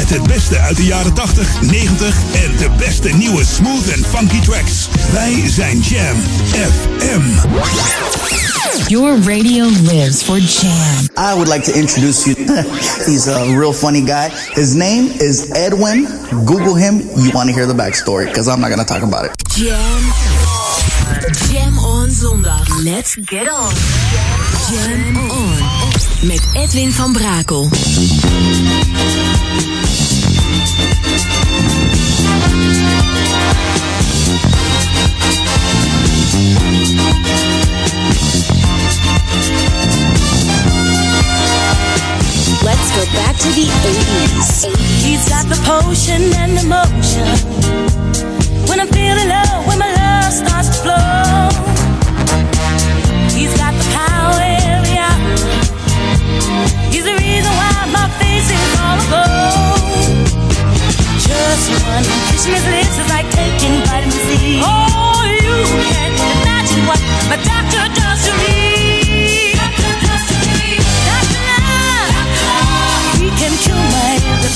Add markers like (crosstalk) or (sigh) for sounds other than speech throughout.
met het beste uit de jaren 80, 90 en de beste nieuwe smooth en funky tracks. Wij zijn Jam FM. Your radio lives for Jam. I would like to introduce you. (laughs) He's a real funny guy. His name is Edwin. Google him. You want to hear the backstory because I'm not going to talk about it. Jam. Jam on zondag. Let's get on. Jam on. Met Edwin van Brakel. Go back to the 80s. He's got the potion and the motion. When I'm feeling low, when my love starts to flow. He's got the power every. He's the reason why my face is all aglow. Just one kiss from his lips is like taking vitamin C. Oh, you can't imagine what my doctor does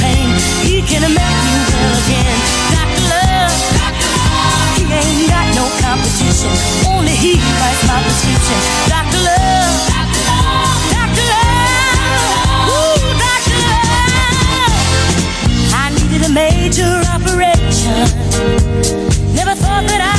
pain. He can make me well again. Doctor Love, he ain't got no competition. Only he writes my prescription. Doctor Love, Doctor Love, Ooh, Doctor Love. I needed a major operation. Never thought that I'd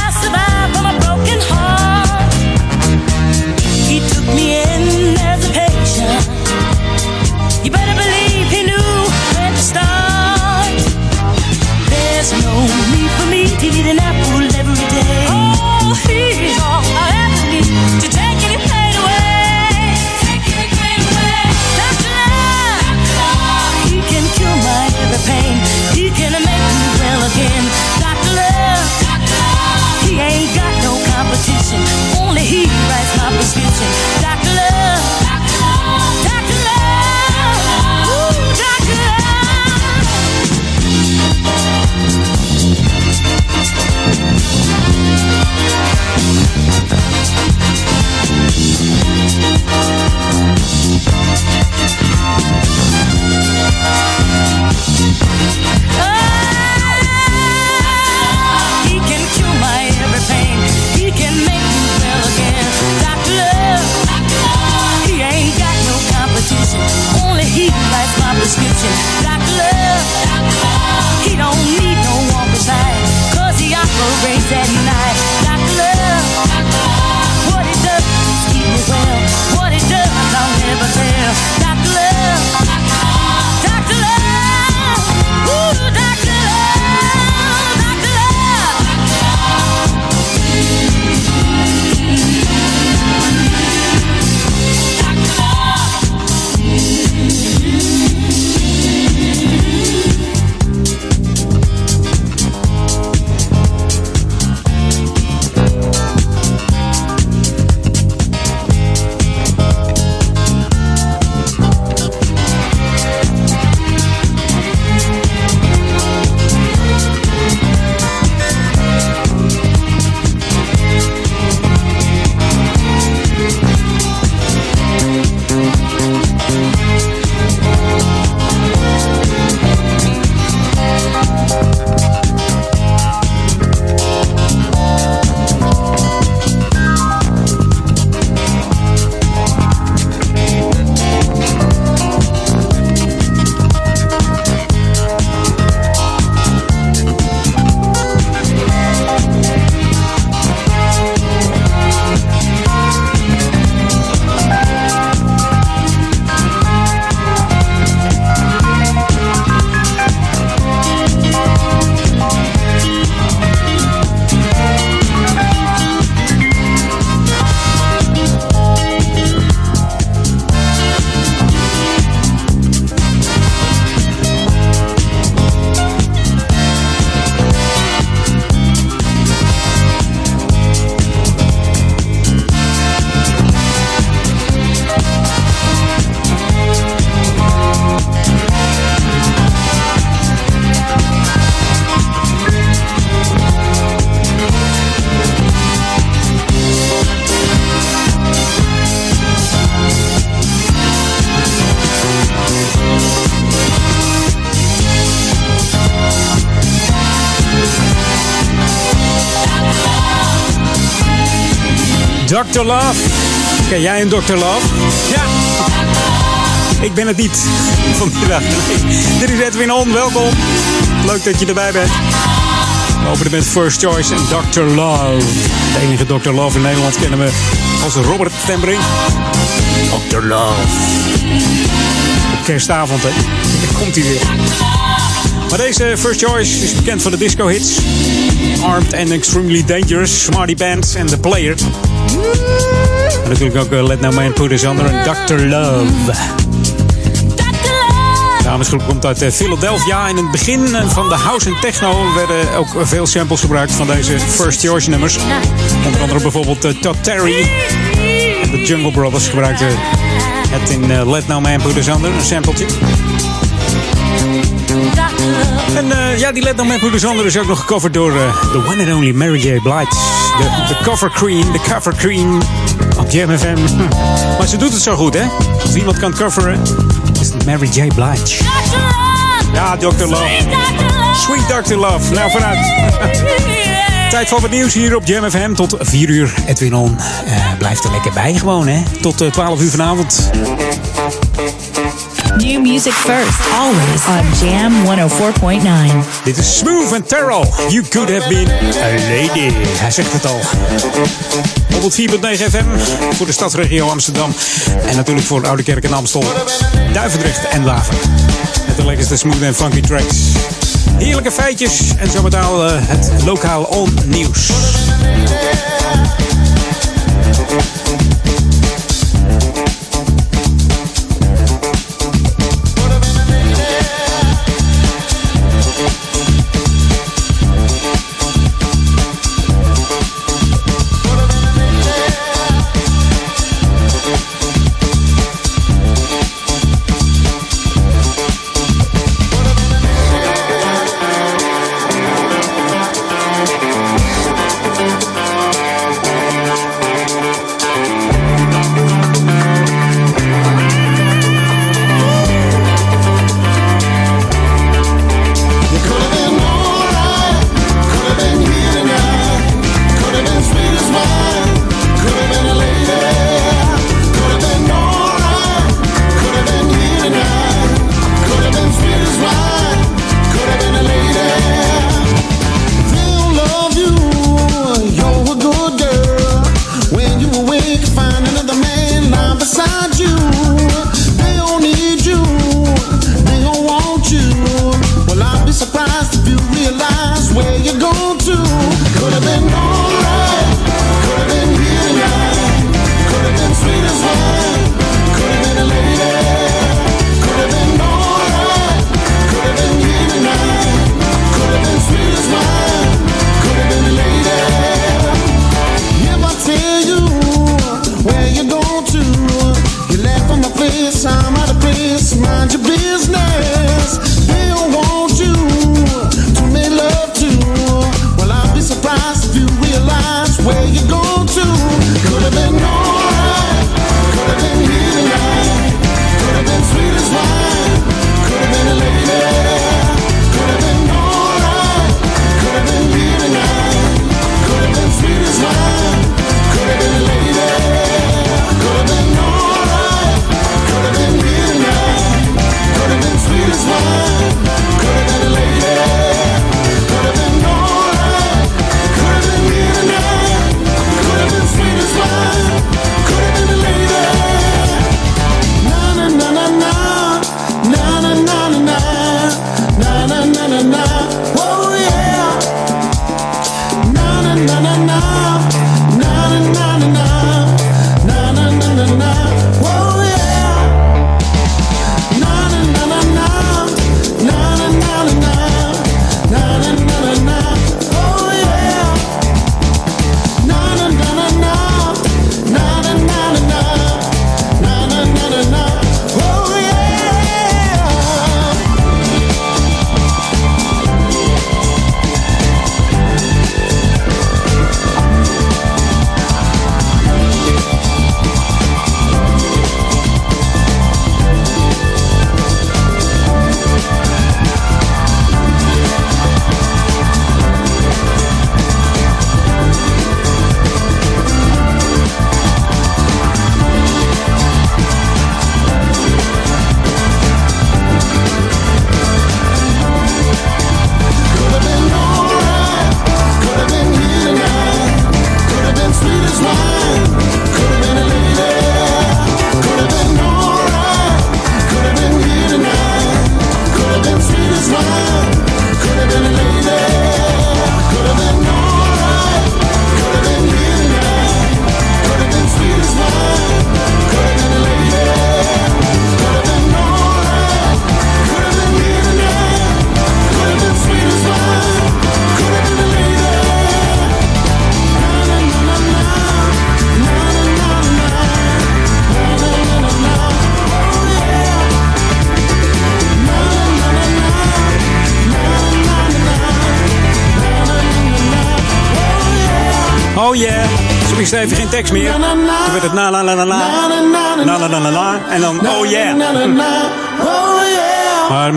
preaching love. He don't need no one beside, cause he operates at Dr. Love. Ken jij een Dr. Love? Ja. Ik ben het niet (laughs) vanmiddag. Nee. Dit is Edwin On, welkom. Leuk dat je erbij bent. We openen met First Choice en Dr. Love. De enige Dr. Love in Nederland kennen we als Robert Tembring. Dr. Love. Op kerstavond, hè. Daar komt hij weer. Maar deze First Choice is bekend voor de disco hits. Armed and Extremely Dangerous, Smarty Band en The Player. En natuurlijk ook uh, Let No Man Put Us Under en Dr. Love. De damesgroep komt uit uh, Philadelphia. In het begin uh, van de house en techno werden ook veel samples gebruikt van deze First Choice nummers. Onder andere bijvoorbeeld Todd Terry en de Jungle Brothers gebruikten het in Let No Man Put Us Under, een sampletje. En uh, ja, die Let Put Us Under is ook nog gecoverd door uh, the one and only Mary J. Blige. De, de cover queen, de cover queen op Jam FM. Maar ze doet het zo goed, hè? Als iemand kan coveren, is het Mary J. Blige. Ja, Dr. Love. Sweet Dr. Love. Nou, vooruit. (laughs) Tijd voor wat nieuws hier op Jam FM. Tot 4 uur, Edwin On. Uh, blijf er lekker bij gewoon, hè? Tot 12 uur vanavond. New music first, always on Jam 104.9. Dit is Smooth and Terrell. You could have been a lady. Hij zegt het al. 104.9 FM voor de stadsregio Amsterdam. En natuurlijk voor Oude Kerk en Amstel, Duivendrecht en Waver. Met de lekkerste smooth en funky tracks. Heerlijke feitjes en zometeen uh, het lokaal on nieuws.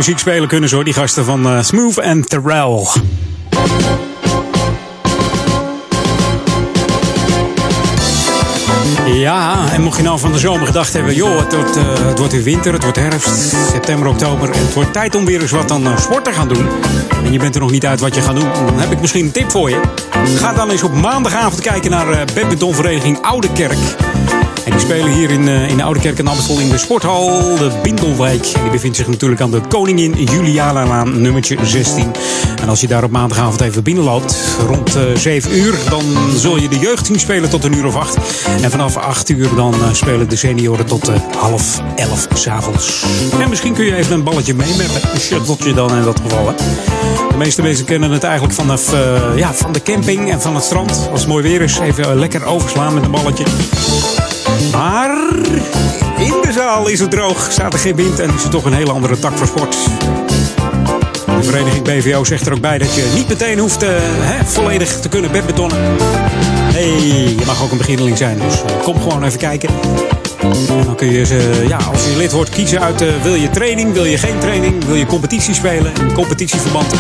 Muziek spelen kunnen hoor, die gasten van uh, Smooth en Terrell. Ja, en mocht je nou van de zomer gedacht hebben... joh, het wordt, uh, het wordt weer winter, het wordt herfst, september, oktober... en het wordt tijd om weer eens wat aan uh, te gaan doen... en je bent er nog niet uit wat je gaat doen... dan heb ik misschien een tip voor je. Ga dan eens op maandagavond kijken naar badmintonvereniging Oude Kerk... Die spelen hier in, uh, in de Oude Kerk Amstel in de sporthal, de Bindelwijk. Die bevindt zich natuurlijk aan de Koningin Juliana-laan, nummertje 16. En als je daar op maandagavond even binnenloopt, rond uh, 7 uur, dan zul je de jeugdteam spelen tot een uur of 8. En vanaf 8 uur dan uh, spelen de senioren tot half 11 s'avonds. En misschien kun je even een balletje mee met een shuttletje dan in dat geval. De meeste mensen kennen het eigenlijk vanaf ja, van de camping en van het strand. Als het mooi weer is, even lekker overslaan met een balletje. Maar in de zaal is het droog, staat er geen wind en is het toch een hele andere tak voor sport. De vereniging BVO zegt er ook bij dat je niet meteen hoeft uh, hè, volledig te kunnen bedbetonnen. Nee, je mag ook een beginneling zijn, dus uh, kom gewoon even kijken. En dan kun je, ja, als je lid wordt, kiezen uit wil je training, wil je geen training, wil je competitie spelen, competitieverband.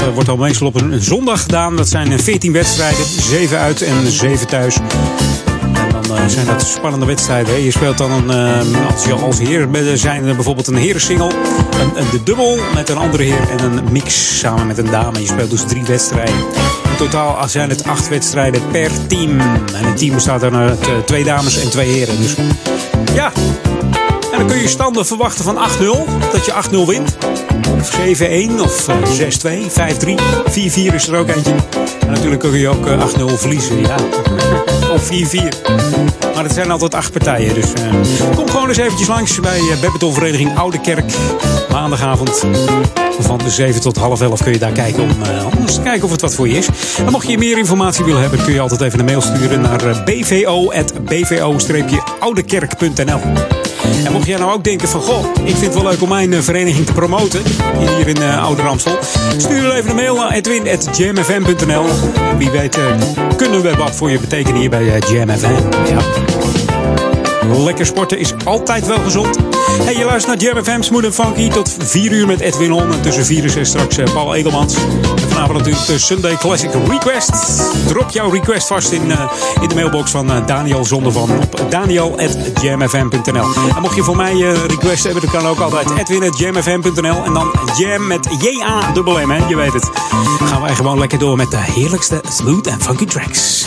Dat wordt al meestal op een zondag gedaan. Dat zijn 14 wedstrijden, 7 uit en 7 thuis dan zijn dat spannende wedstrijden. Je speelt dan een, als je als heer zijn er bijvoorbeeld een herensingle, een, de dubbel met een andere heer en een mix samen met een dame. Je speelt dus drie wedstrijden. In totaal zijn het acht wedstrijden per team. En het team bestaat dan uit twee dames en twee heren. Dus ja, en dan kun je standen verwachten van 8-0, dat je 8-0 wint. Of 7-1 of 6-2, 5-3, 4-4 is er ook eentje. En natuurlijk kun je ook 8-0 verliezen, ja. Of 4-4. Maar het zijn altijd acht partijen. Dus uh, kom gewoon eens eventjes langs bij uh, Badmintonvereniging Oude Kerk. Maandagavond van de 7 tot half 11 kun je daar kijken om, om eens te kijken of het wat voor je is. En mocht je meer informatie willen hebben, kun je altijd even een mail sturen naar bvo.bvo-oudekerk.nl. En mocht jij nou ook denken van, goh, ik vind het wel leuk om mijn vereniging te promoten hier in uh, Oude Ramstel. Stuur even een mail naar edwin.jamfm.nl. Wie weet uh, kunnen we wat voor je betekenen hier bij uh, Jam FM. Ja. Lekker sporten is altijd wel gezond. Hey, je luistert naar Jam FM Smooth Funky tot 4 uur met Edwin On. En tussen 4 en 6 straks uh, Paul Egelmans. En vanavond natuurlijk de Sunday Classic Request. Drop jouw request vast in, uh, in de mailbox van uh, Daniel Zondervan op daniel.jamfm.nl. En mocht je voor mij uh, request hebben, dan kan ook altijd edwin.jamfm.nl. En dan jam met J-A-M-M, je weet het. Gaan wij gewoon lekker door met de heerlijkste smooth en funky tracks.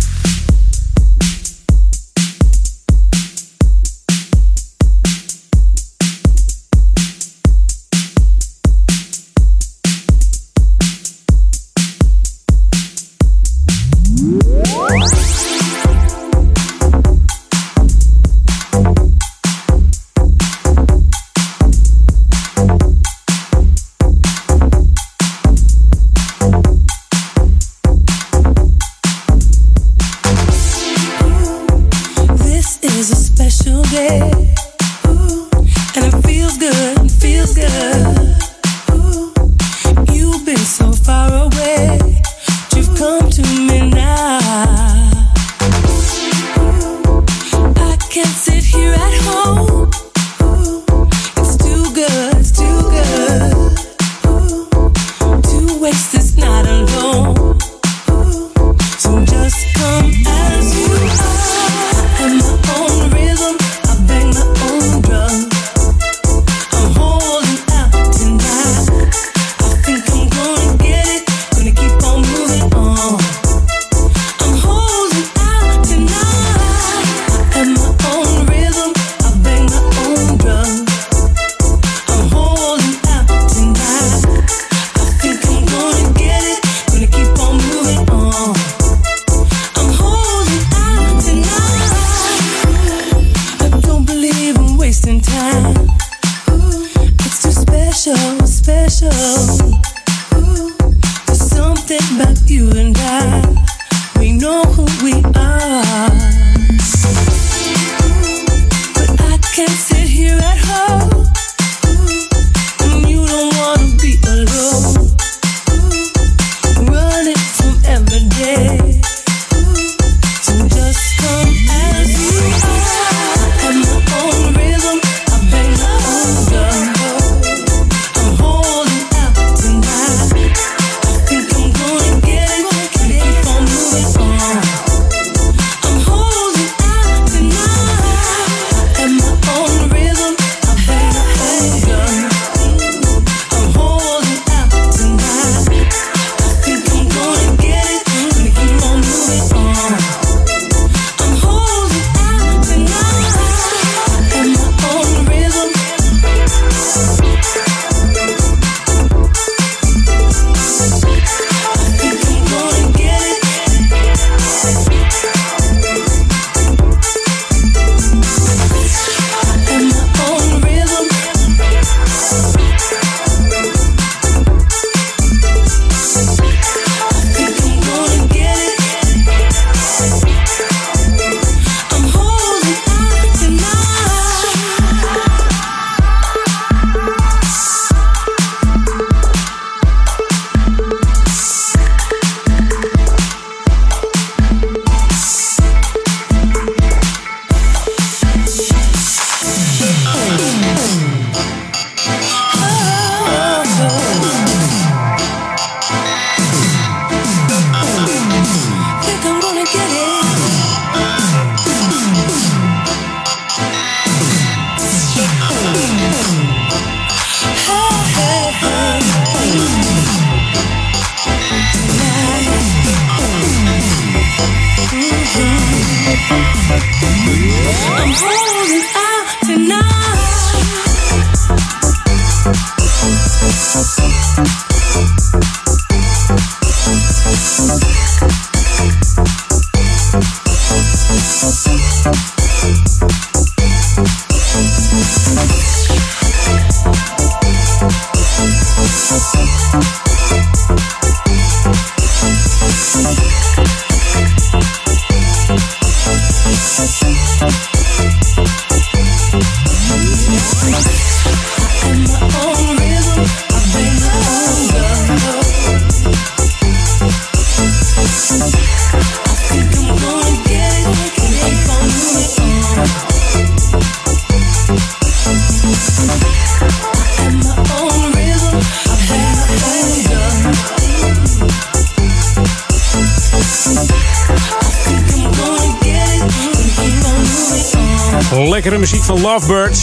Lovebirds.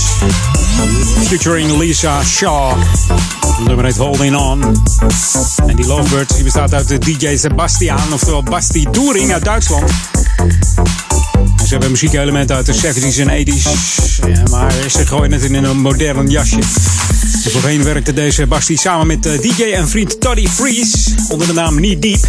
Featuring Lisa Shaw. Nummer heet Holding On. En die Lovebirds die bestaat uit de DJ Sebastian, oftewel Basti Doering uit Duitsland. Ze hebben muziekelementen uit de 70s en 80s. Ja, maar ze gooien het in een modern jasje. En voorheen werkte deze Basti samen met eh, DJ en vriend Toddy Freeze onder de naam Knee Deep.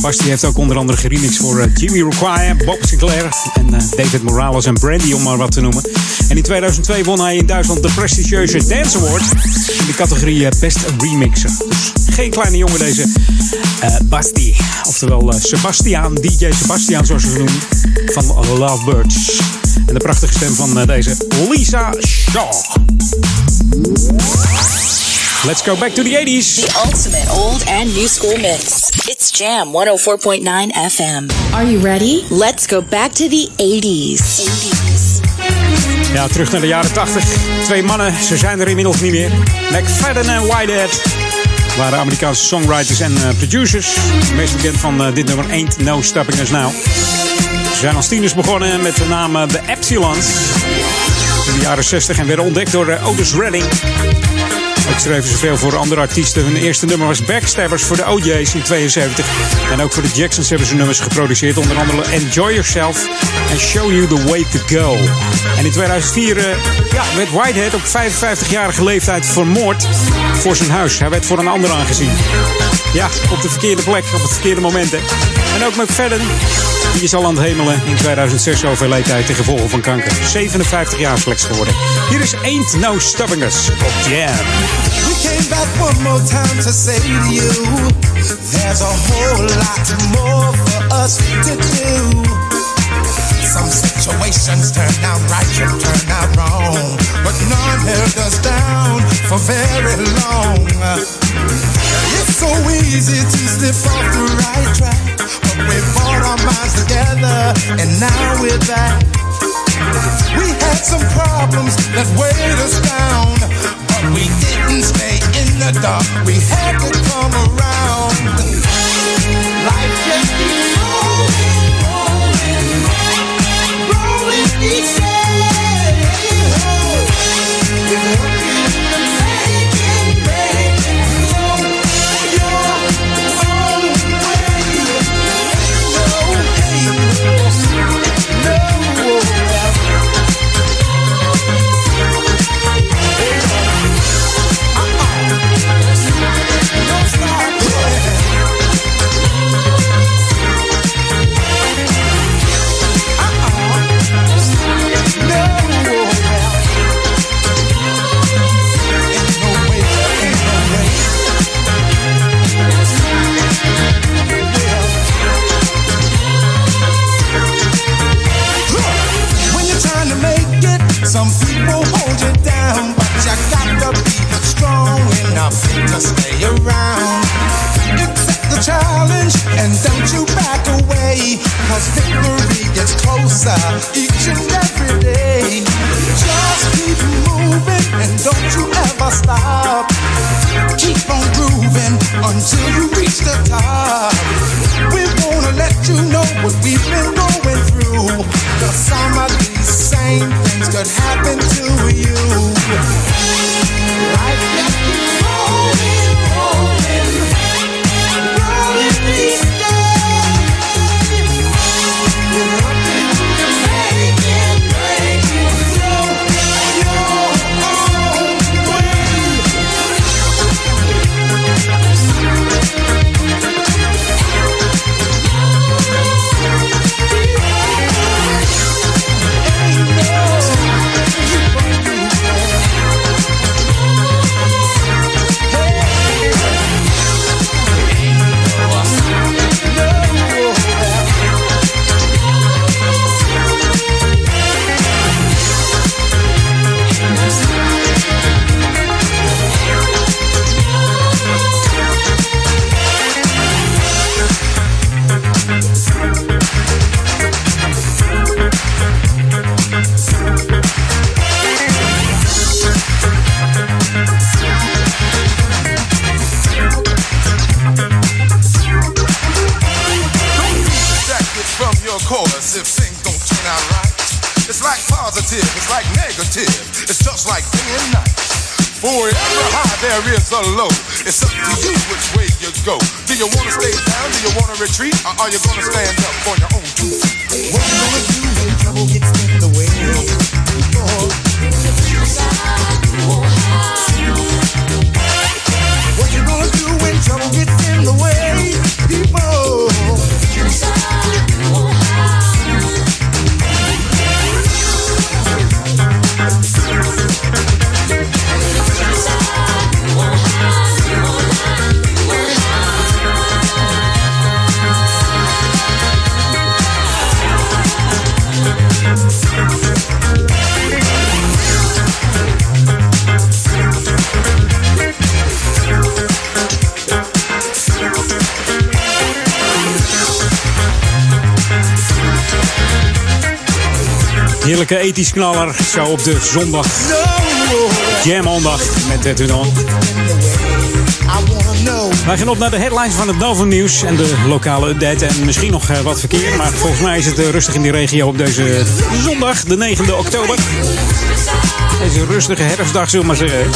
Basti heeft ook onder andere geremixed voor eh, Jimmy Require, Bob Sinclair en eh, David Morales en Brandy, om maar wat te noemen. En in 2002 won hij in Duitsland de prestigieuze Dance Award in de categorie eh, Best Remixer. Dus geen kleine jongen deze Basti, oftewel Sebastian, DJ Sebastian zoals ze noemen, van Lovebirds. En de prachtige stem van deze Lisa Shaw. Let's go back to the 80s. The ultimate old and new school mix. It's Jam 104.9 FM. Are you ready? Let's go back to the 80s. 80s. Ja, terug naar de jaren 80. Twee mannen, ze zijn er inmiddels niet meer. McFadden en Whitehead waren Amerikaanse songwriters en eh, producers. Meest bekend van eh, dit nummer Ain't No Stopping Us Now. Ze zijn als tieners begonnen met de naam eh, The Epsilons. In de jaren 60 en werden ontdekt door Otis Redding. Ook schreven ze veel voor andere artiesten. Hun eerste nummer was Backstabbers voor de OJ's in 72. En ook voor de Jacksons hebben ze nummers geproduceerd. Onder andere Enjoy Yourself en Show You The Way To Go. En in 2004 eh, ja, werd Whitehead op 55-jarige leeftijd vermoord voor zijn huis. Hij werd voor een ander aangezien. Ja, op de verkeerde plek, op het verkeerde moment. hè. En ook McFadden, die is al aan het hemelen. In 2006 overleed hij ten gevolge van kanker. 57 jaar slechts geworden. Hier is Ain't No Stopping Us op Jam. We came back one more time to say to you, there's a whole lot more for us to do. Some situations turn out right, some turn out wrong, but none held us down for very long. It's so easy to slip off the right track, but we brought our minds together, and now we're back. We had some problems that weighed us down, but we didn't stay in the dark. We had to come around. Life just keeps rolling, rolling, rolling each to stay around. Accept the challenge and don't you back away, cause victory gets closer each and every day. Just keep moving and don't you ever stop. Keep on grooving until you reach the top. We wanna let you know what we've been going through. Cause some of these same things could happen to you. Life just Knaller. Zo op de zondag. Jam ondag met Edwin On. Wij gaan op naar de headlines van het Novum Nieuws en de lokale update. En misschien nog eh, wat verkeer. Maar volgens mij is het eh, rustig in die regio op deze zondag, de 9e oktober. Deze rustige herfstdag, zullen we maar zeggen. (laughs)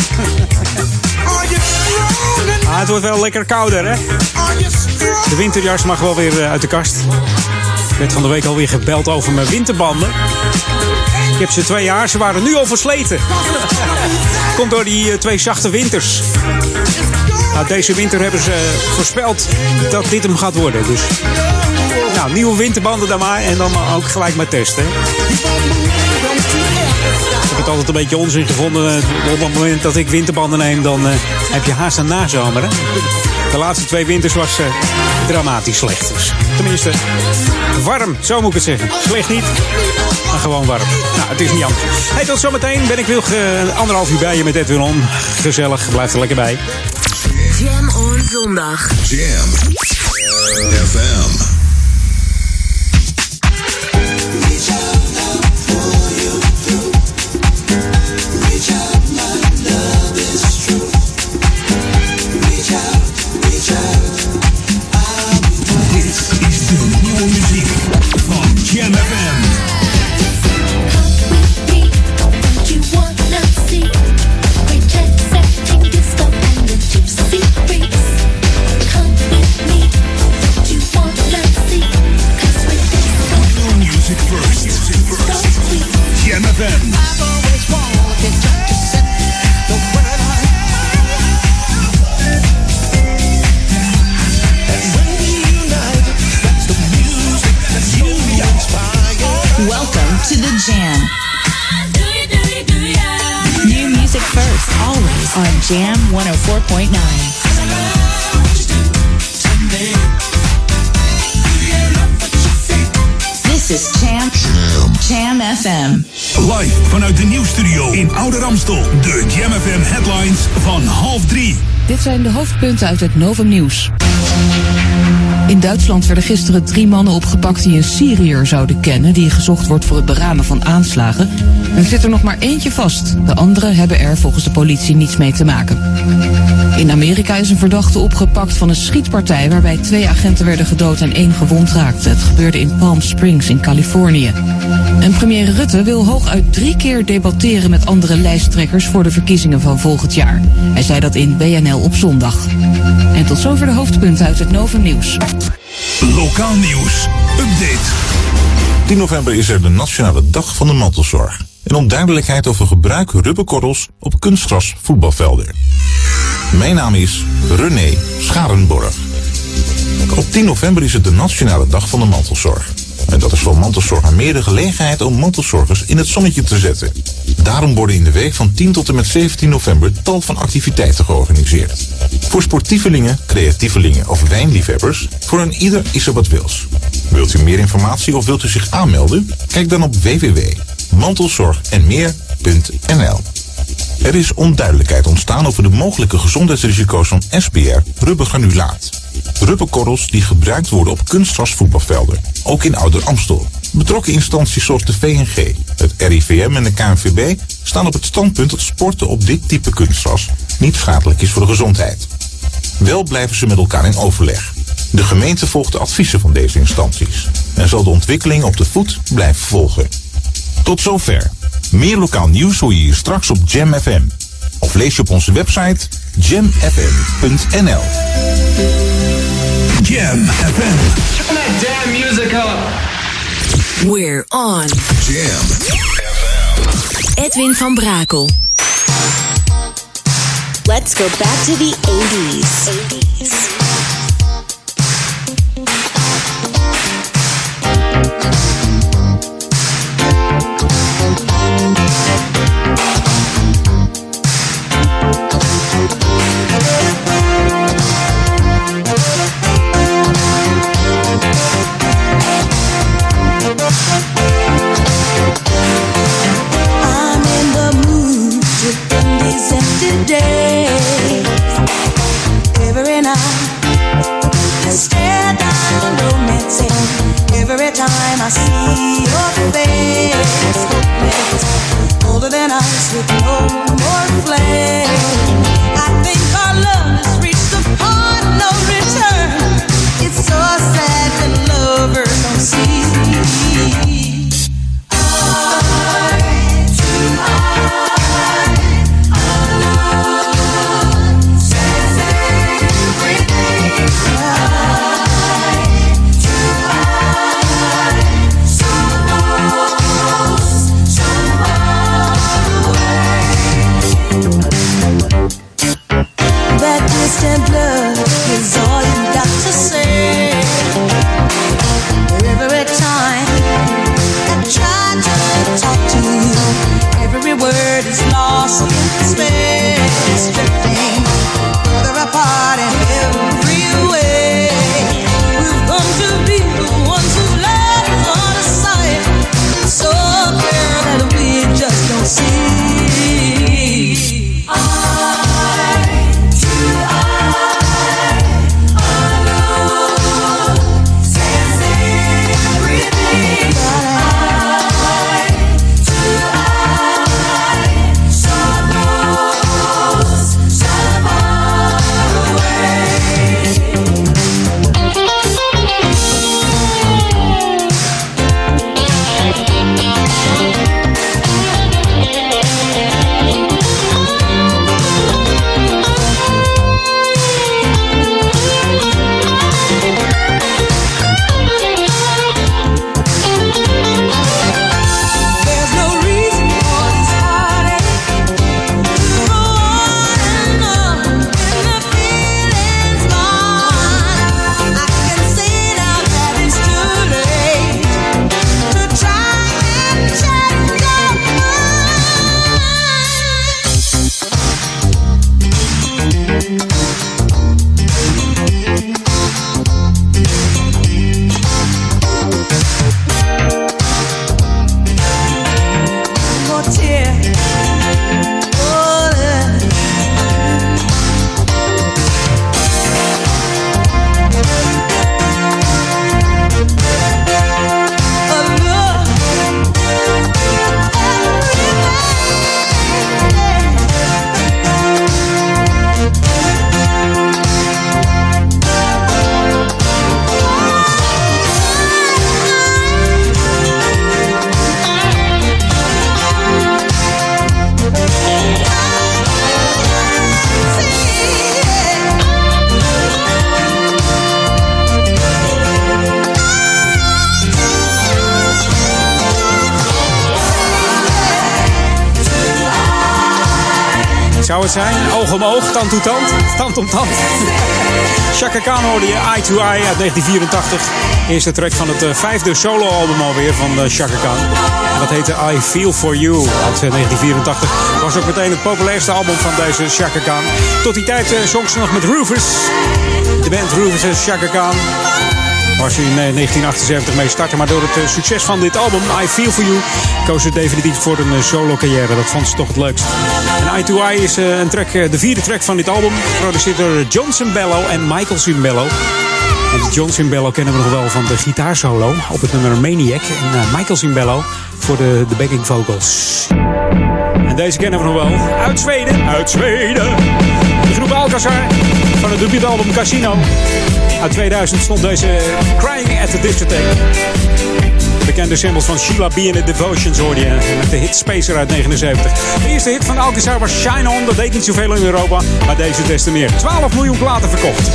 Ah, het wordt wel lekker kouder, hè? De winterjas mag wel weer eh, uit de kast. Ik werd van de week alweer gebeld over mijn winterbanden. Ik heb ze twee jaar, ze waren nu al versleten. Komt door die eh, twee zachte winters. Nou, deze winter hebben ze voorspeld dat dit hem gaat worden. Dus nou, nieuwe winterbanden dan maar. En dan ook gelijk maar testen. Ik heb het altijd een beetje onzin gevonden. eh, Op het moment dat ik winterbanden neem, dan eh, heb je haast een nazomer. Hè? De laatste twee winters was eh, dramatisch slecht. Dus, tenminste, warm, zo moet ik het zeggen. Slecht niet, gewoon warm. Nou, het is niet anders. Hey, tot zometeen ben ik weer eh, anderhalf uur bij je met Edwin On. Gezellig, blijf er lekker bij. Jam on zondag. Jam FM. On Jam 104.9. This is Jam Jam FM. Live vanuit de nieuwsstudio in Oude Ramstel. De Jam FM headlines van half drie. Dit zijn de hoofdpunten uit het Novum Nieuws. In Duitsland werden gisteren drie mannen opgepakt die een Syriër zouden kennen... die gezocht wordt voor het beramen van aanslagen. Er zit er nog maar eentje vast. De anderen hebben er volgens de politie niets mee te maken. In Amerika is een verdachte opgepakt van een schietpartij... waarbij twee agenten werden gedood en één gewond raakte. Het gebeurde in Palm Springs in Californië. En premier Rutte wil hooguit drie keer debatteren met andere lijsttrekkers... voor de verkiezingen van volgend jaar. Hij zei dat in BNL op zondag. En tot zover de hoofdpunten uit het Novum Nieuws. Lokaal nieuws. Update. 10 november is er de Nationale Dag van de Mantelzorg. En om duidelijkheid over gebruik rubberkorrels op kunstgras voetbalvelden. Mijn naam is René Scharenborg. Op 10 november is het de Nationale Dag van de Mantelzorg. En dat is voor mantelzorg de gelegenheid om mantelzorgers in het zonnetje te zetten. Daarom worden in de week van 10 tot en met 17 november tal van activiteiten georganiseerd. Voor sportievelingen, creatievelingen of wijnliefhebbers, voor een ieder is er wat wils. Wilt u meer informatie of wilt u zich aanmelden? Kijk dan op www.mantelzorgenmeer.nl Er is onduidelijkheid ontstaan over de mogelijke gezondheidsrisico's van SBR rubbergranulaat. Rubberkorrels die gebruikt worden op kunstgrasvoetbalvelden, ook in Ouder Amstel. Betrokken instanties zoals de VNG, het RIVM en de KNVB staan op het standpunt dat sporten op dit type kunstgras niet schadelijk is voor de gezondheid. Wel blijven ze met elkaar in overleg. De gemeente volgt de adviezen van deze instanties en zal de ontwikkeling op de voet blijven volgen. Tot zover. Meer lokaal nieuws hoor je hier straks op Jam FM. Of lees je op onze website jamfm.nl. Jam FM. Turn that damn music up. We're on. Jam. Edwin van Brakel. Let's go back to the 80s. 80s. I see your face, colder than ice with no more flame. I think our love in tand om tand, tand om tand. Chaka Khan hoorde je, Eye to Eye uit 1984. Eerste track van het eh, vijfde soloalbum alweer van eh, Chaka Khan. En dat heette I Feel For You uit eh, 1984. Was ook meteen het populairste album van deze Chaka Khan. Tot die tijd eh, zong ze nog met Rufus. De band Rufus en Chaka Khan. Waar ze in eh, 1978 mee starten. Maar door het eh, succes van dit album, I Feel For You, koos ze definitief voor een eh, solo carrière. Dat vond ze toch het leukst. Eye to Eye is eh, een track, eh, de vierde track van dit album. Geproduceerd door John Cimbello en Michael Cimbello. En John Cimbello kennen we nog wel van de gitaarsolo op het nummer Maniac. En eh, Michael Cimbello voor de, de backing vocals. En deze kennen we nog wel. Uit Zweden. Uit Zweden. De groep Alcazar van het debuutalbum Casino. Uit 2000 stond deze Crying at the Discotheque bekende symbols van Sheila B. en The Devotions hoorde je. Met de hit Spacer uit 79. De eerste hit van Alcazar was Shine On. Dat deed niet zoveel in Europa, maar deze des te meer. 12 miljoen platen verkocht.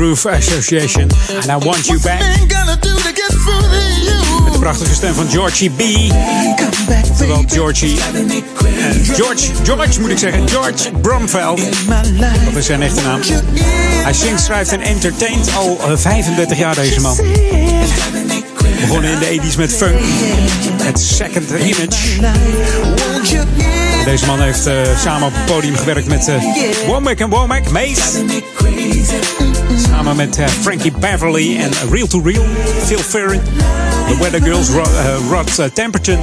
Groove Association. And I Want You Back. Met de prachtige stem van Georgie B. Oftewel Georgie. eh, George, George moet ik zeggen. George Bromveld. Dat is zijn echte naam. Hij zingt, schrijft en entertaint al eh, 35 jaar deze man. Begonnen in de 80s met funk. Het Second Image. En Deze man heeft eh, samen op het podium gewerkt met eh Womack en Womack, Mace. Samen met eh, Frankie Beverly en Real to Real, Phil Ferrin. The Weather Girls, Rod, eh, Rod eh, Temperton.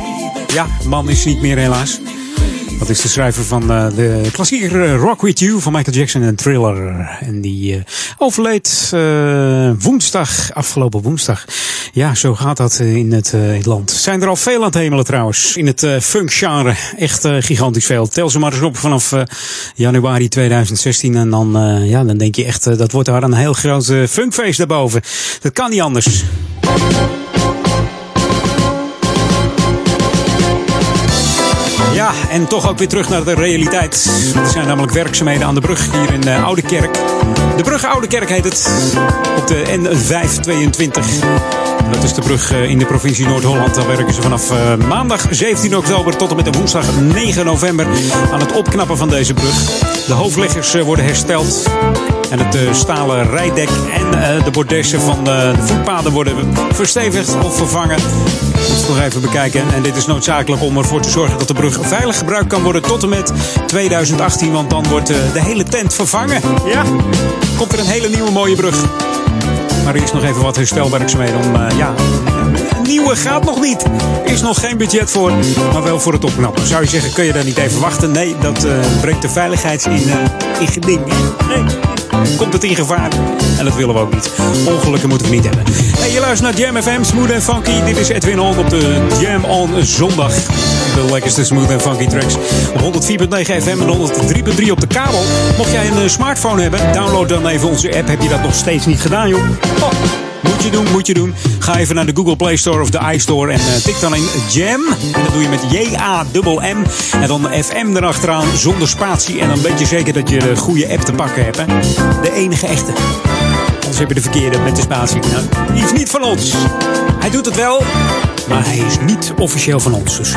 Ja, man is niet meer helaas. Dat is de schrijver van eh, de klassieker eh, Rock With You van Michael Jackson en Thriller. En die eh, overleed eh, woensdag, afgelopen woensdag. Ja, zo gaat dat eh, in het, in het land. Zijn er al veel aan het hemelen trouwens. In het eh funk-genre. Echt gigantisch veel. Tel ze maar eens op vanaf januari 2016. En dan, ja, dan denk je echt, dat wordt daar een heel groot funkfeest daarboven. Dat kan niet anders. Ja, en toch ook weer terug naar de realiteit. Er zijn namelijk werkzaamheden aan de brug hier in uh, Oude Kerk. De brug Oude Kerk heet het. Op de N522. Dat is de brug eh, in de provincie Noord-Holland. Daar werken ze vanaf eh, maandag 17 oktober tot en met woensdag 9 november aan het opknappen van deze brug. De hoofdleggers eh, worden hersteld. En het stalen rijdek en de bordessen van de voetpaden worden verstevigd of vervangen. Dat is nog even bekijken. En dit is noodzakelijk om ervoor te zorgen dat de brug veilig gebruikt kan worden tot en met 2018. Want dan wordt de hele tent vervangen. Ja, komt er een hele nieuwe mooie brug. Maar is nog even wat herstelwerkzaamheden om, eh, ja, nieuwe gaat nog niet. Is nog geen budget voor, maar wel voor het opknappen. Zou je zeggen, kun je daar niet even wachten? Nee, dat eh, brengt de veiligheid in, eh, in geding. Nee, komt het in gevaar. En dat willen we ook niet. Ongelukken moeten we niet hebben. Hey, je luistert naar Jam FM, Smooth en Funky. Dit is Edwin On op de Jam On Zondag. De lekkerste smooth en funky tracks. Op 104.9 FM en 103.3 op de kabel. Mocht jij een eh, smartphone hebben, download dan even onze app. Heb je dat nog steeds niet gedaan, joh? Oh. Moet je doen, moet je doen. Ga even naar de Google Play Store of de iStore en eh, tik dan in Jam. En dat doe je met J-A-M-M. En dan FM erachteraan zonder spatie. En dan weet je zeker dat je de goede app te pakken hebt. Hè? De enige echte. Anders heb je de verkeerde met de spatie. Nou, die is niet van ons. Hij doet het wel, maar hij is niet officieel van ons. Dus.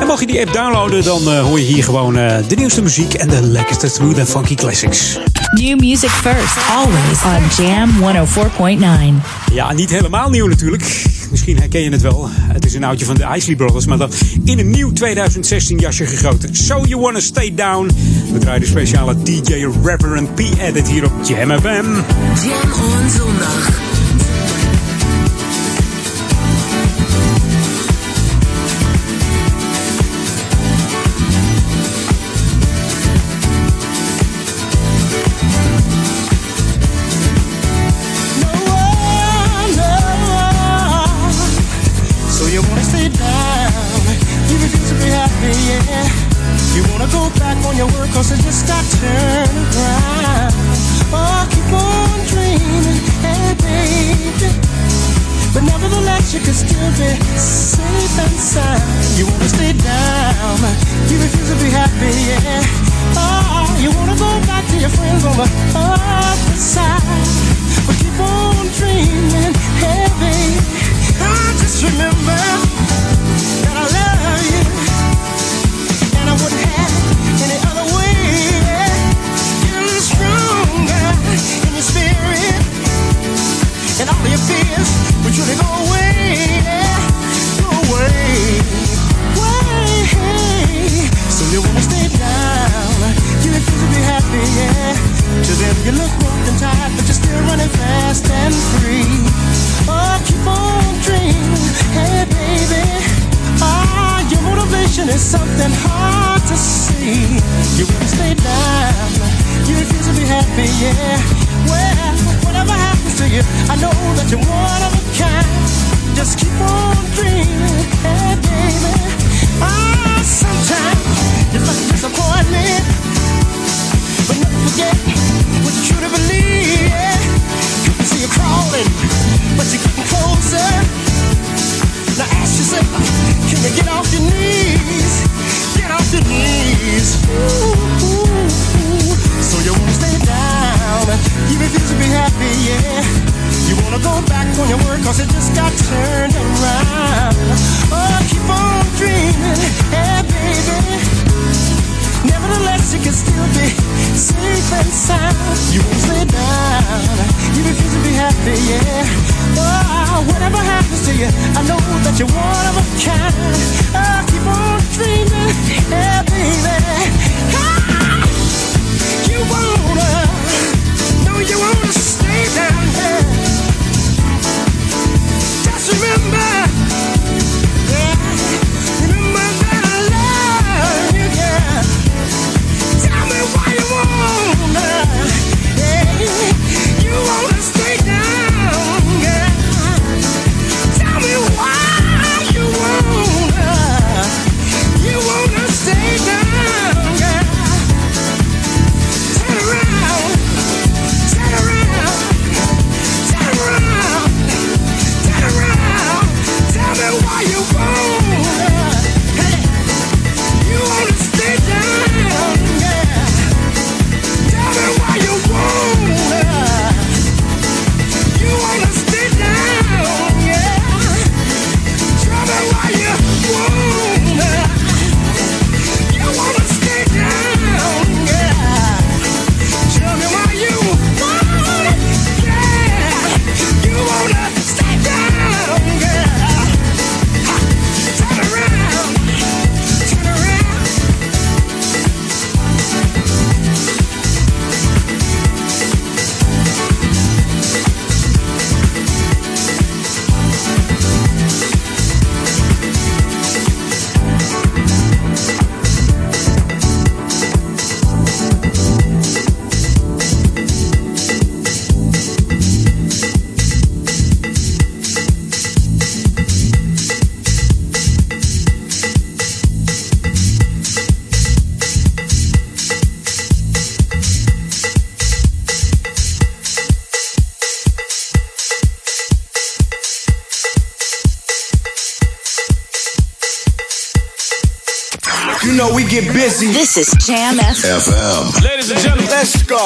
En mocht je die app downloaden, dan eh, hoor je hier gewoon eh, de nieuwste muziek en de lekkerste smooth en funky classics. New music first, always on Jam 104.9. Ja, niet helemaal nieuw natuurlijk. Misschien herken je het wel. Het is een oudje van de Isley Brothers, maar dan in een nieuw 2016 jasje gegoten. So You Wanna Stay Down. We draaien de speciale DJ Reverend P edit hier op Jam FM. Jam on zondag. try. This is Jam FM. Ladies and gentlemen, let's go.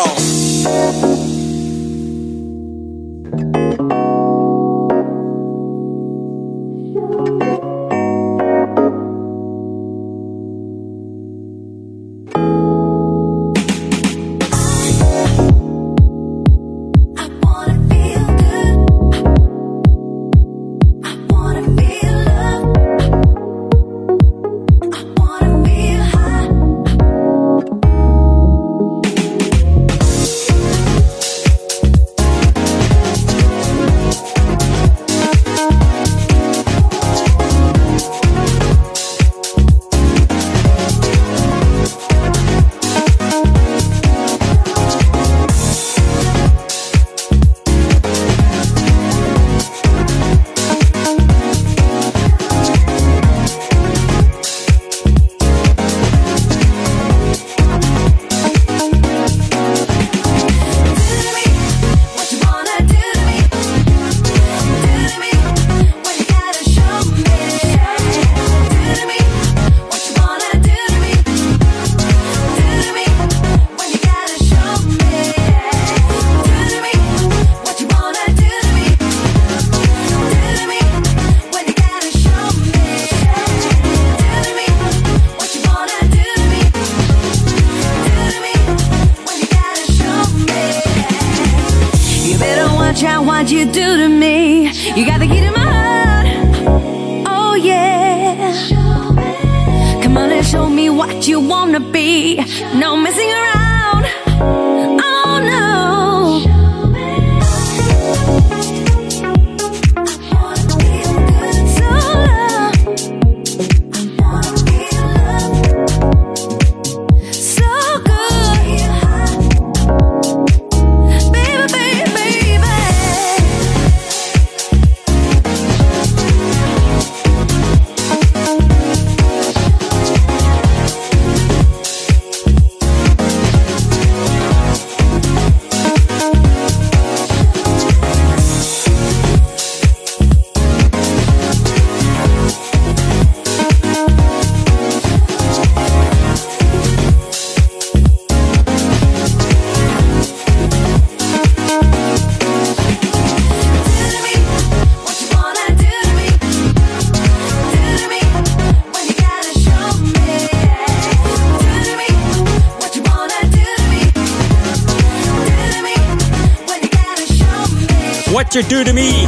Do To Me.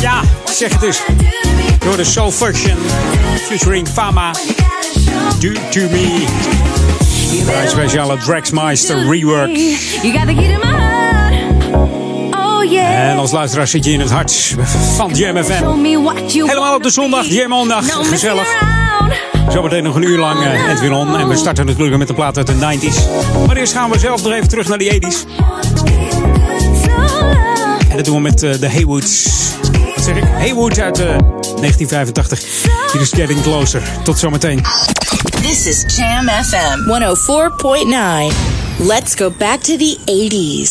Ja, zeg het eens. Door de Soul Function. Featuring Fama. Do To Me. Een speciale Draxmeister rework. Oh yeah. En als luisteraar zit je in het hart van Jam FM. Show me what you Helemaal op de zondag, Jam On dag. No Gezellig. Zometeen nog een uur lang eh, Edwin On. En we starten natuurlijk met de plaat uit de 90s. Maar eerst gaan we zelf nog even terug naar die 80s. En dat doen we met eh, de Haywoods. Wat zeg ik? Haywoods uit eh, 1985. Hier is Getting Closer. Tot zometeen. This is Jam FM 104.9. Let's go back to the 80s.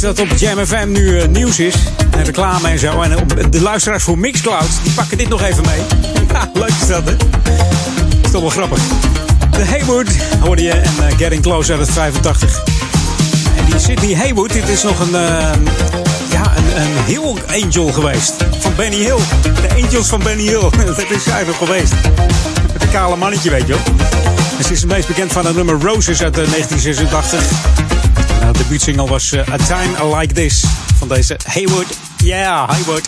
Dat op Jam FM nu eh, nieuws is. En reclame en zo. En de luisteraars voor Mixcloud, die pakken dit nog even mee. (laughs) Leuk is dat, hè? Is toch wel grappig. De Haywood hoorde je en eh, Getting Close uit het 85. En die Sydney Haywood, dit is nog een, eh, ja, een, een Hill Angel geweest. Van Benny Hill. De Angels van Benny Hill. (laughs) Dat is zij nog geweest. Met een kale mannetje, weet je wel. En ze is het meest bekend van het nummer Roses uit eh, 1986. De debuutsingle was eh, A Time Like This van deze Haywood. Yeah, Haywood.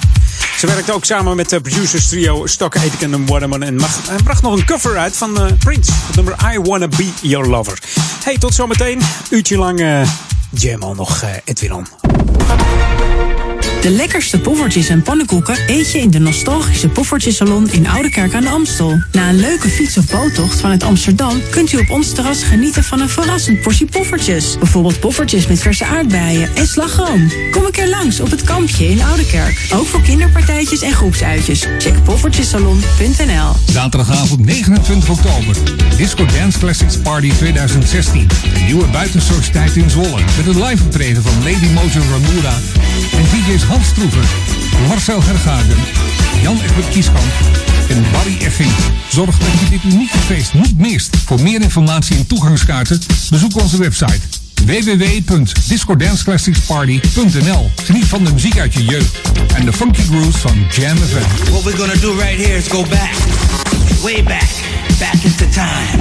Ze werkte ook samen met de producers trio Stock Aitken en Waterman. En mag- hij bracht nog een cover uit van eh, Prince. Het nummer I Wanna Be Your Lover. Hey, tot zometeen. Uurtje lang eh jam al nog, eh Edwin. De lekkerste poffertjes en pannenkoeken eet je in de nostalgische Poffertjesalon in Oudekerk aan de Amstel. Na een leuke fiets- of boottocht vanuit Amsterdam kunt u op ons terras genieten van een verrassend portie poffertjes. Bijvoorbeeld poffertjes met verse aardbeien en slagroom. Kom een keer langs op het kampje in Oudekerk. Ook voor kinderpartijtjes en groepsuitjes. Check poffertjesalon.nl Zaterdagavond 29 oktober. Disco Dance Classics Party 2016. Een nieuwe buitensociëteit in Zwolle. Met een live optreden van Lady Mojo Ramura en DJ's Hans Stroever, Marcel Hergaarden, Jan Egbert Kieskamp en Barry Effing. Zorg dat je dit unieke feest niet mist. Voor meer informatie en toegangskaarten bezoek onze website www.discodanceclassicsparty.nl Geniet van de muziek uit je jeugd en de funky grooves van Jam FM. What we're gonna do right here is go back, way back, back into time.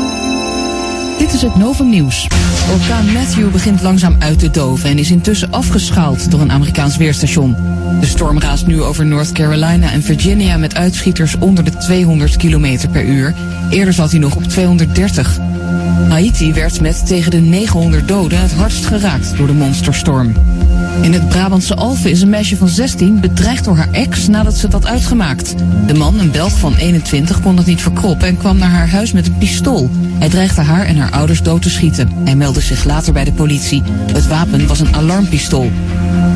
Dit is het Novum Nieuws. Orkaan Matthew begint langzaam uit te doven en is intussen afgeschaald door een Amerikaans weerstation. De storm raast nu over North Carolina en Virginia met uitschieters onder de 200 km per uur. Eerder zat hij nog op 230. Haiti werd met tegen de 900 doden het hardst geraakt door de monsterstorm. In het Brabantse Alphen is een meisje van 16 bedreigd door haar ex nadat ze het had uitgemaakt. De man, een Belg van 21, kon dat niet verkroppen en kwam naar haar huis met een pistool. Hij dreigde haar en haar ouders dood te schieten. Hij meldde zich later bij de politie. Het wapen was een alarmpistool.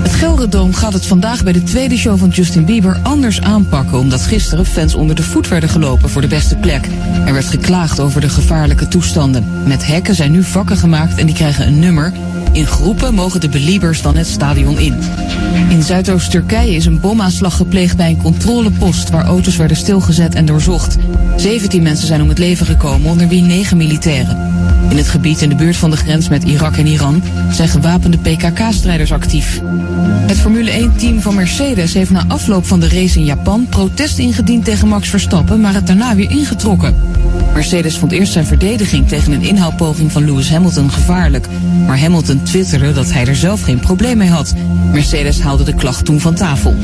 Het Gelredome gaat het vandaag bij de tweede show van Justin Bieber anders aanpakken, omdat gisteren fans onder de voet werden gelopen voor de beste plek. Er werd geklaagd over de gevaarlijke toestanden. Met hekken zijn nu vakken gemaakt en die krijgen een nummer. In groepen mogen de beliebers dan het stadion in. In Zuidoost-Turkije is een bomaanslag gepleegd bij een controlepost waar auto's werden stilgezet en doorzocht. 17 mensen zijn om het leven gekomen, onder wie 9 militairen. In het gebied in de buurt van de grens met Irak en Iran zijn gewapende PKK-strijders actief. Het Formule 1-team van Mercedes heeft na afloop van de race in Japan protest ingediend tegen Max Verstappen, maar het daarna weer ingetrokken. Mercedes vond eerst zijn verdediging tegen een inhaalpoging van Lewis Hamilton gevaarlijk. Maar Hamilton twitterde dat hij er zelf geen probleem mee had. Mercedes haalde de klacht toen van tafel.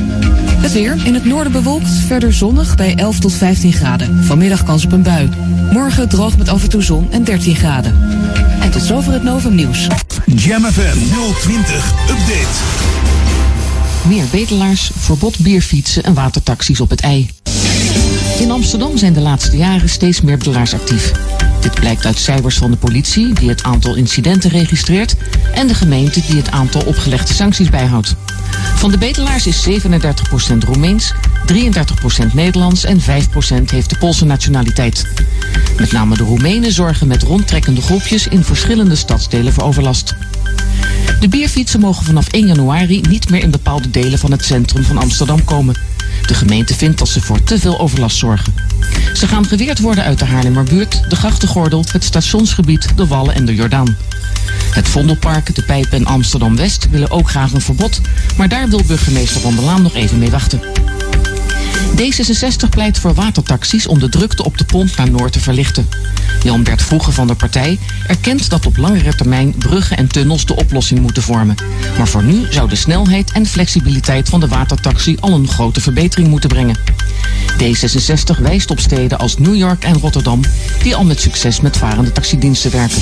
Het weer. In het noorden bewolkt, verder zonnig bij 11 tot 15 graden. Vanmiddag kans op een bui. Morgen droog met af en toe zon en 13 graden. En tot zover het Novum Nieuws. Jam FM 020 Update. Meer bedelaars, verbod bierfietsen en watertaxis op het ei. In Amsterdam zijn de laatste jaren steeds meer bedelaars actief. Dit blijkt uit cijfers van de politie, die het aantal incidenten registreert, en de gemeente, die het aantal opgelegde sancties bijhoudt. Van de bedelaars is 37% Roemeens, 33% Nederlands en 5% heeft de Poolse nationaliteit. Met name de Roemenen zorgen met rondtrekkende groepjes in verschillende stadsdelen voor overlast. De bierfietsen mogen vanaf 1 januari niet meer in bepaalde delen van het centrum van Amsterdam komen. De gemeente vindt dat ze voor te veel overlast zorgen. Ze gaan geweerd worden uit de Haarlemmerbuurt, de Grachtengordel, het stationsgebied, de Wallen en de Jordaan. Het Vondelpark, de Pijp en Amsterdam-West willen ook graag een verbod, maar daar wil burgemeester Van der Laan nog even mee wachten. D66 pleit voor watertaxis om de drukte op de pont naar Noord te verlichten. Jan-Bert Vroege van de partij erkent dat op langere termijn bruggen en tunnels de oplossing moeten vormen. Maar voor nu zou de snelheid en flexibiliteit van de watertaxi al een grote verbetering moeten brengen. D66 wijst op steden als New York en Rotterdam die al met succes met varende taxidiensten werken.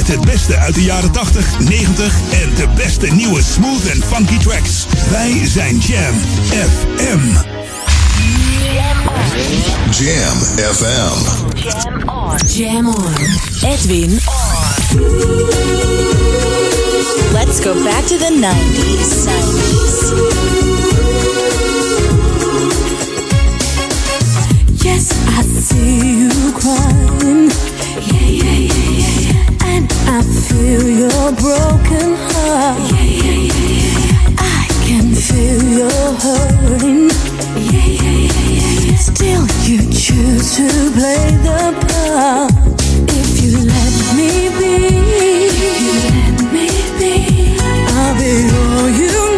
met het beste uit de jaren 80, 90 en de beste nieuwe smooth en funky tracks. Wij zijn Jam FM. Jam FM. Jam on. Jam on. Edwin on. Let's go back to the 90s. 90s. Yes, I see you crying. I feel your broken heart. I can feel your hurting. Still, you choose to play the part. If you let me be, if you let me be, I'll be all you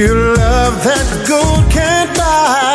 pure love that gold can't buy.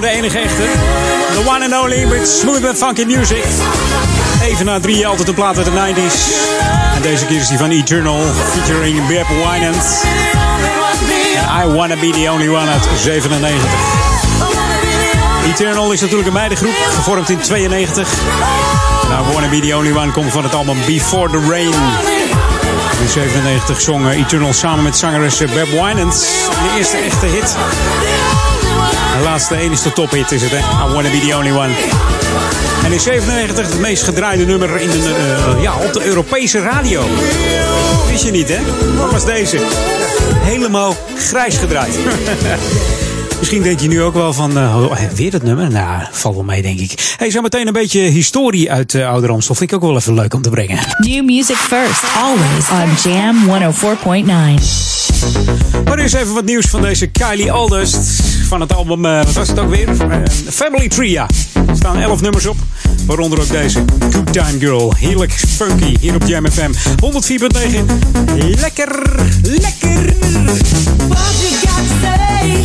De enige echte. The one and only with smooth and funky music. Even na drie, altijd op plaat uit de 90s. En deze keer is die van Eternal, featuring Beb Winans. I Wanna Be The Only One uit 97. Eternal is natuurlijk een meidengroep, gevormd in 92. Nou, Wanna Be The Only One komt van het album Before The Rain. In 97 zong Eternal samen met zangeres Beb Winans. De eerste echte hit. De laatste enige tophit is het, hè? I Wanna Be The Only One. En in 97 het meest gedraaide nummer in de, eh, ja, op de Europese radio. Wist je niet, hè? Wat was deze? Helemaal grijs gedraaid. (laughs) Misschien denk je nu ook wel van, eh, oh, weer dat nummer? Nou, valt wel mee, denk ik. Hey, zo meteen een beetje historie uit uh, Oude Ramstel. Vind ik ook wel even leuk om te brengen. New music first, always on Jam 104.9. Maar eerst even wat nieuws van deze Kylie Aldust. Van het album, uh, wat was het ook weer? Uh, Family Tree, ja. Er staan 11 nummers op. Waaronder ook deze. Good Time Girl. Heerlijk funky hier op Jam FM. 104.9. Lekker, lekker. What you got to say?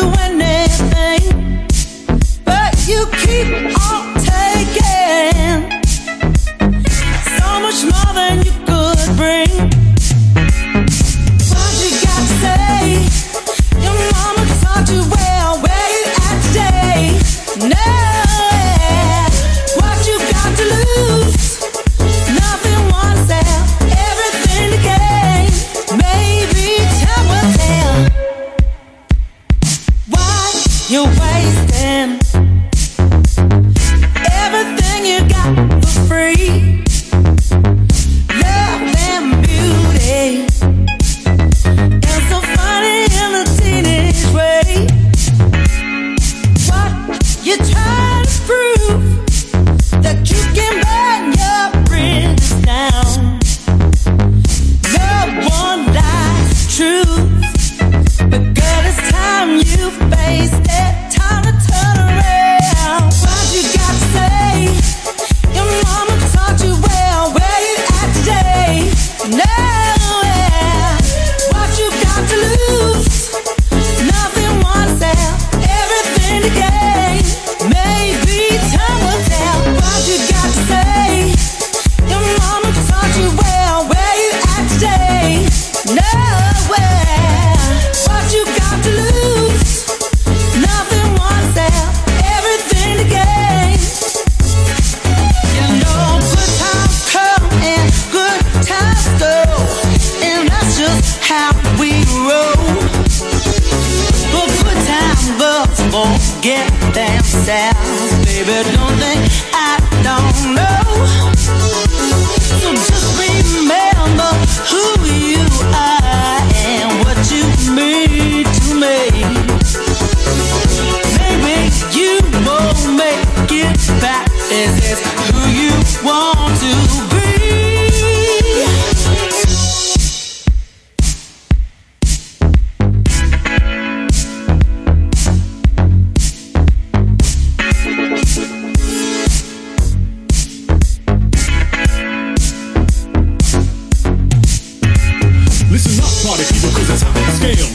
do anything, but you keep on.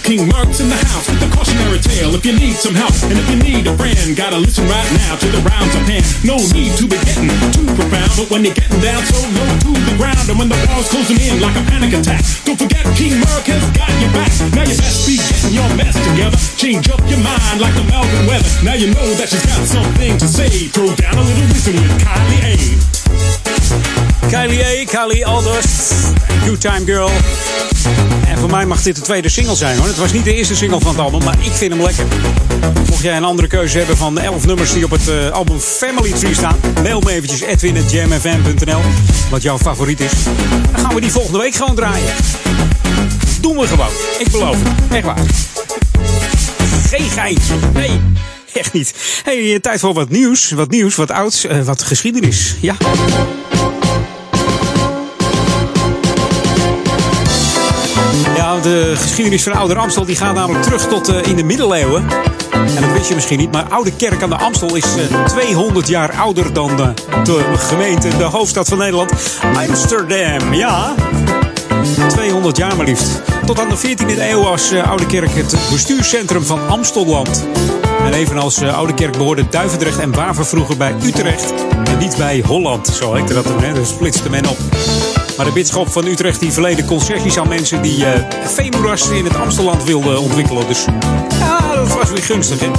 King Mark's in the house with a cautionary tale. If you need some help, and if you need a friend, gotta listen right now to the rounds of hand. No need to be getting too profound, but when you're getting down so low to the ground, and when the walls closing in like a panic attack, don't forget King Mark has got your back. Now you best be getting your mess together. Change up your mind like the Melbourne weather. Now you know that she's got something to say. Throw down a little wisdom with Kylie A. Kylie A, Kylie Aldous, Good Time Girl. En voor mij mag dit de tweede single zijn hoor. Het was niet de eerste single van het album, maar ik vind hem lekker. Mocht jij een andere keuze hebben van de 11 nummers die op het eh, album Family Tree staan, mail me eventjes edwin.jamfm.nl wat jouw favoriet is. Dan gaan we die volgende week gewoon draaien. Doen we gewoon. Ik beloof het. Echt waar. Geen. Nee. Echt niet. Hey, eh, tijd voor wat nieuws. Wat nieuws, wat ouds, eh, wat geschiedenis. Ja. Ja, de geschiedenis van Ouder Amstel die gaat namelijk terug tot eh, in de middeleeuwen. En dat wist je misschien niet, maar Oude Kerk aan de Amstel is eh, 200 jaar ouder dan de, gemeente, de hoofdstad van Nederland, Amsterdam. Ja, 200 jaar maar liefst. Tot aan de 14e eeuw was eh, Oude Kerk het bestuurscentrum van Amstelland. En evenals uh, Oude Kerk behoorde Duivendrecht en Waver vroeger bij Utrecht. En niet bij Holland, zo heette dat toen, hè. Dat splitste men op. Maar de bisschop van Utrecht die verleende concessies aan mensen die uh, in het Amstelland wilden ontwikkelen. Dus ja, dat was weer gunstig. En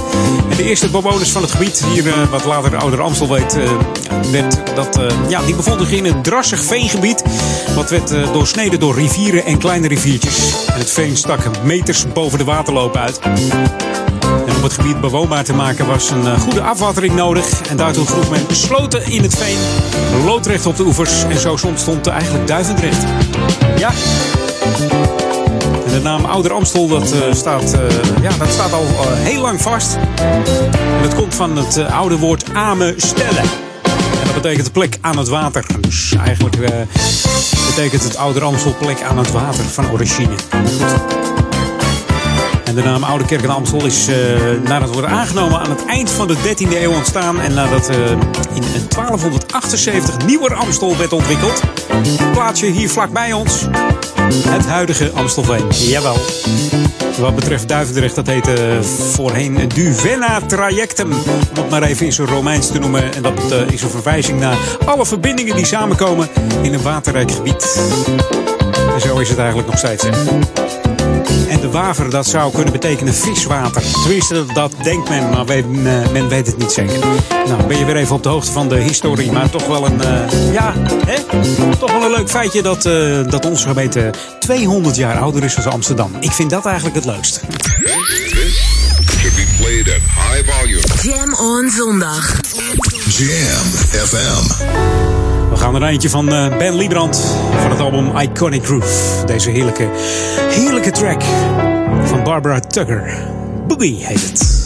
de eerste bewoners van het gebied, hier uh, wat later Ouder Amstel weet, uh, dat, ja, die bevonden zich in een drassig veengebied. Wat werd doorsneden door rivieren en kleine riviertjes. En het veen stak meters boven de waterloop uit. Om het gebied bewoonbaar te maken was een uh, goede afwatering nodig. En daartoe vroeg men sloten in het veen, loodrecht op de oevers. En zo ontstond eigenlijk Duivendrecht. Ja. En de naam Ouder Amstel, dat, uh, staat, uh, ja, dat staat al heel lang vast. En komt van het oude woord ame stellen. En dat betekent plek aan het water. Dus eigenlijk betekent het Ouder Amstel plek aan het water van origine. En de naam Oude Kerk en Amstel is uh, nadat het wordt aangenomen aan het eind van de 13e eeuw ontstaan. En nadat uh, in 1278 Nieuwer Amstel werd ontwikkeld. Plaatsje hier vlakbij ons. Het huidige Amstelveen. Jawel. Wat betreft Duivendrecht, dat heette voorheen Duvenna Trajectum. Om het maar even in zo'n Romeins te noemen. En dat is een verwijzing naar alle verbindingen die samenkomen in een waterrijk gebied. En zo is het eigenlijk nog steeds. Hè? En de waver, dat zou kunnen betekenen viswater. Tenminste, dat denkt men, maar men, uh, men weet het niet zeker. Nou, ben je weer even op de hoogte van de historie. Maar toch wel een, uh, ja, hè? toch wel een leuk feitje dat, uh, dat onze gemeente 200 jaar ouder is dan Amsterdam. Ik vind dat eigenlijk het leukst. should be played at high volume. Jam on zondag. Jam FM. We gaan er eentje van uh, Ben Liebrand van het album Iconic Groove. Deze heerlijke, heerlijke track van Barbara Tucker. Boogie heet het.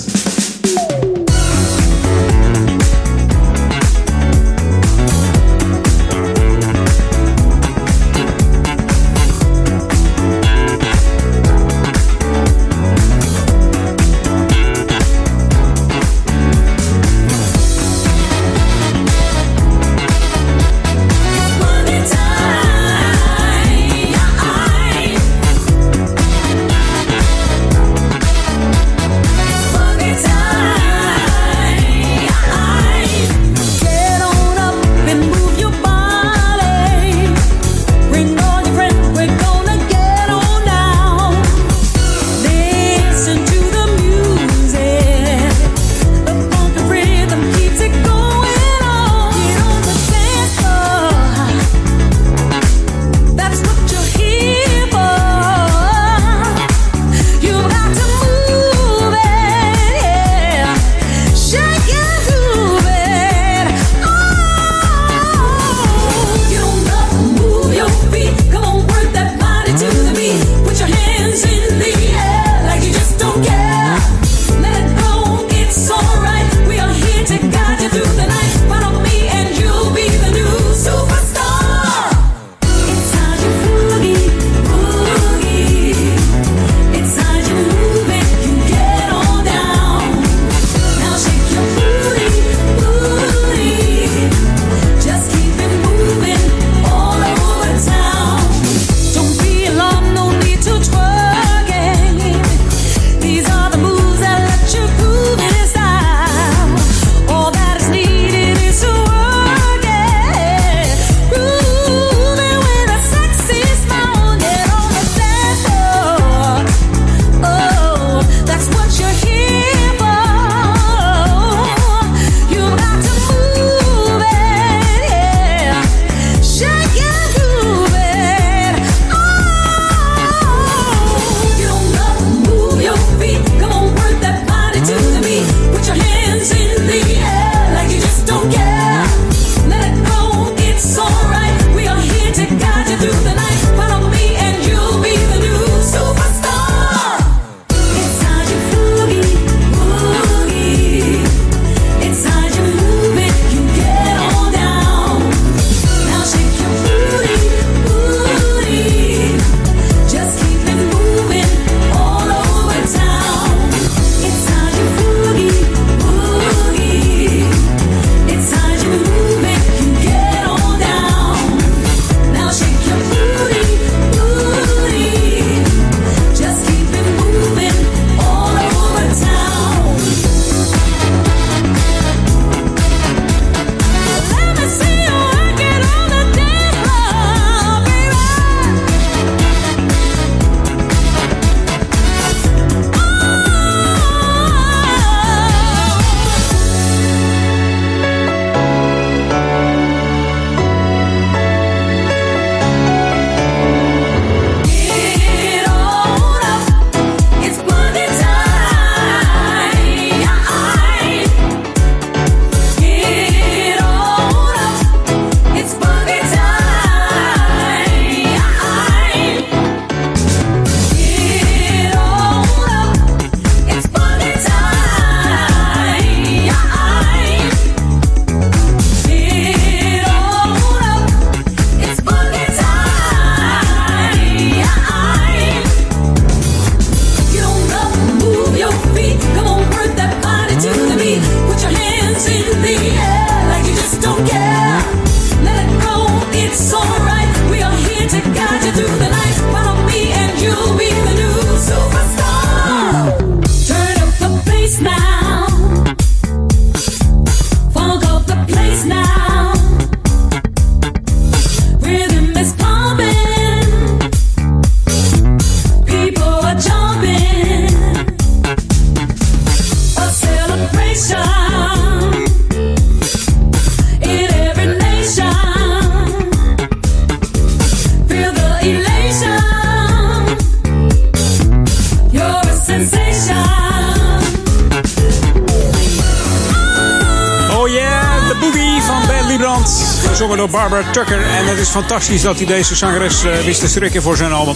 Barbara Tucker. En het is fantastisch dat hij deze zangeres uh, wist te strikken voor zijn album.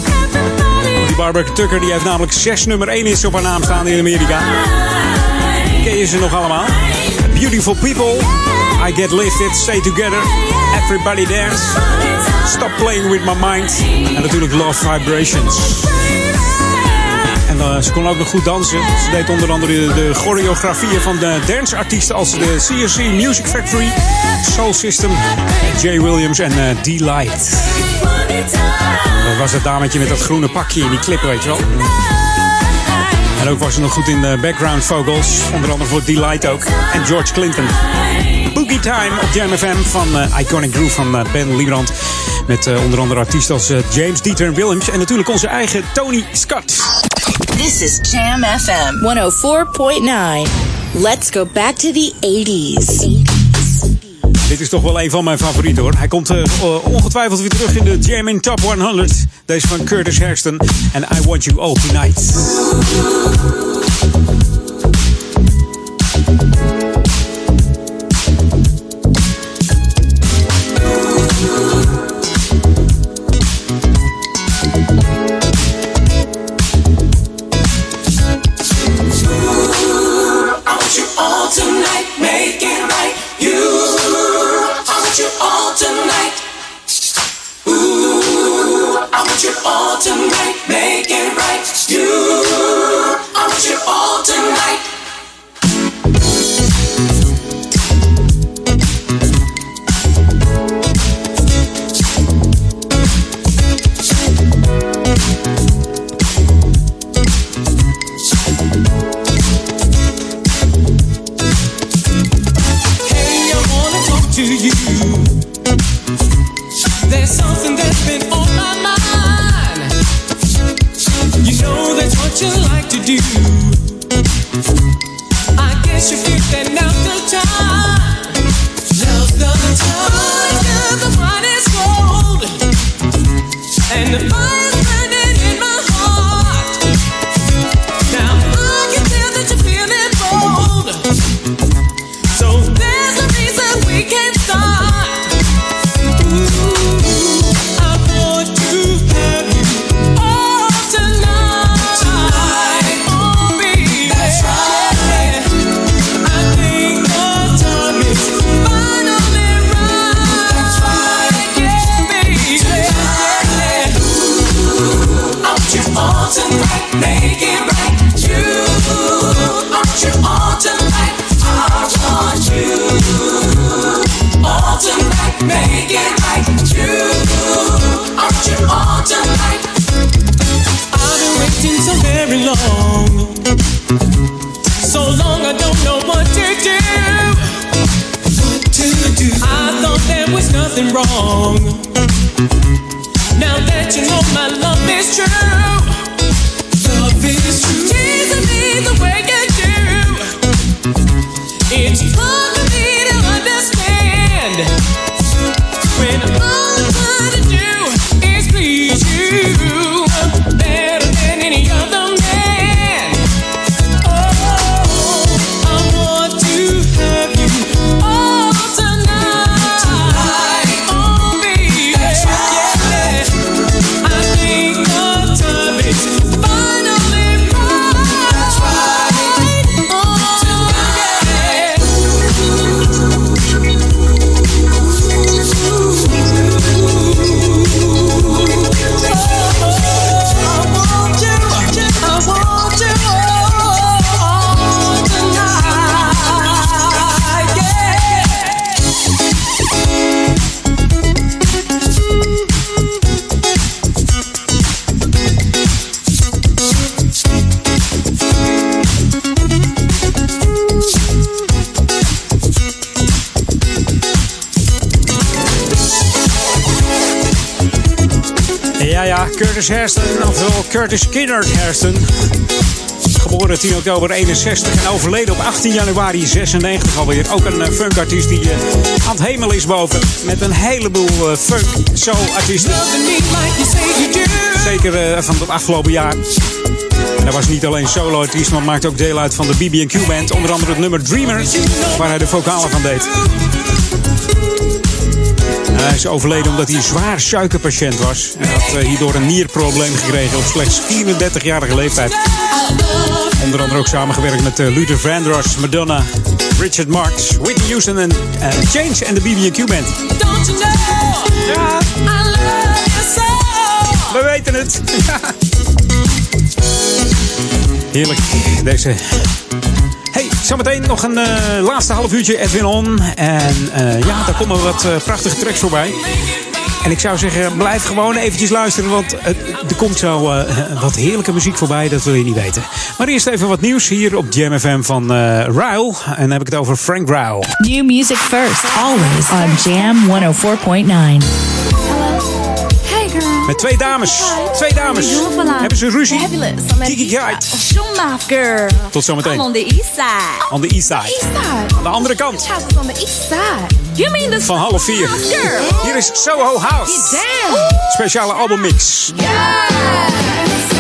Barbara Tucker die heeft namelijk zes nummer 1 is op haar naam staan in Amerika. Ken je ze nog allemaal? Beautiful People, I Get Lifted, Stay Together, Everybody Dance, Stop Playing With My Mind. En natuurlijk Love Vibrations. En uh, ze kon ook nog goed dansen. Ze deed onder andere de, choreografieën van de danceartiesten als de CSC Music Factory, Soul System, Jay Williams en uh, Delight. Dat was het dametje met dat groene pakje in die clip, weet je wel. En ook was ze nog goed in de background vocals. Onder andere voor Delight ook. En George Clinton. Boogie Time op Jam FM van uh, Iconic Groove van Ben Liebrand. Met onder andere artiesten als James Dieter Williams. En natuurlijk onze eigen Tony Scott. This is Jam FM 104.9. Let's go back to the 80s. Dit is toch wel een van mijn favorieten hoor. Hij komt uh, ongetwijfeld weer terug in de Jam in Top 100. Deze van Curtis Hairston. En I Want You All Tonight. tonight, It's hard Curtis Hairston, ofwel Curtis Kinnard Hairston. Geboren 10 oktober 61 en overleden op 18 januari 96 alweer. Ook een uh, funkartiest die uh, aan het hemel is boven. Met een heleboel uh, funk soul-artiesten. Zeker uh, van het afgelopen jaar. En hij was niet alleen solo-artiest, maar maakte ook deel uit van de BB&Q Band. Onder andere het nummer Dreamer, waar hij de vocalen van deed. Hij is overleden omdat hij een zwaar suikerpatiënt was. Hij had eh, hierdoor een nierprobleem gekregen op slechts 34-jarige leeftijd. Onder andere ook samengewerkt met eh, Luther Vandross, Madonna, Richard Marx, Whitney Houston en eh, Change en de BB&Q Band. Ja. We weten het. (laughs) Heerlijk, deze. Zometeen nog een eh, laatste half uurtje Edwin On. En eh, ja, daar komen wat eh, prachtige tracks voorbij. En ik zou zeggen, blijf gewoon eventjes luisteren, want er komt zo wat heerlijke muziek voorbij, dat wil je niet weten. Maar eerst even wat nieuws hier op Jam FM van eh Rauw. En dan heb ik het over Frank Rauw. New music first, always on Jam 104.9. Met twee dames. Twee dames. Hebben ze ruzie? Kiki Guide. Tot zometeen. On the east side. On the east side. East side. Aan de andere kant. Van half vier. Hier is Soho House. Speciale albummix. Yes.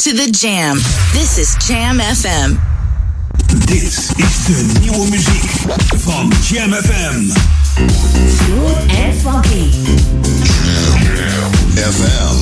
To the Jam. This is Jam FM. Dit is de nieuwe muziek van Jam FM. Smooth and funky. Jam FM.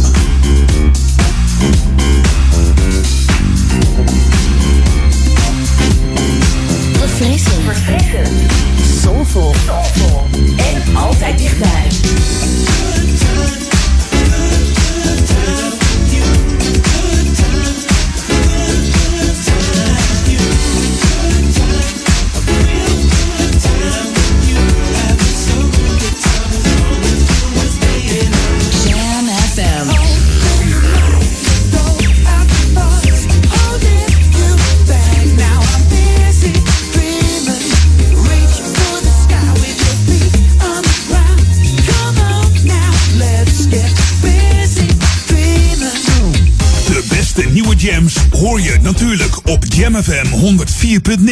Jams hoor je natuurlijk op Jam FM 104.9.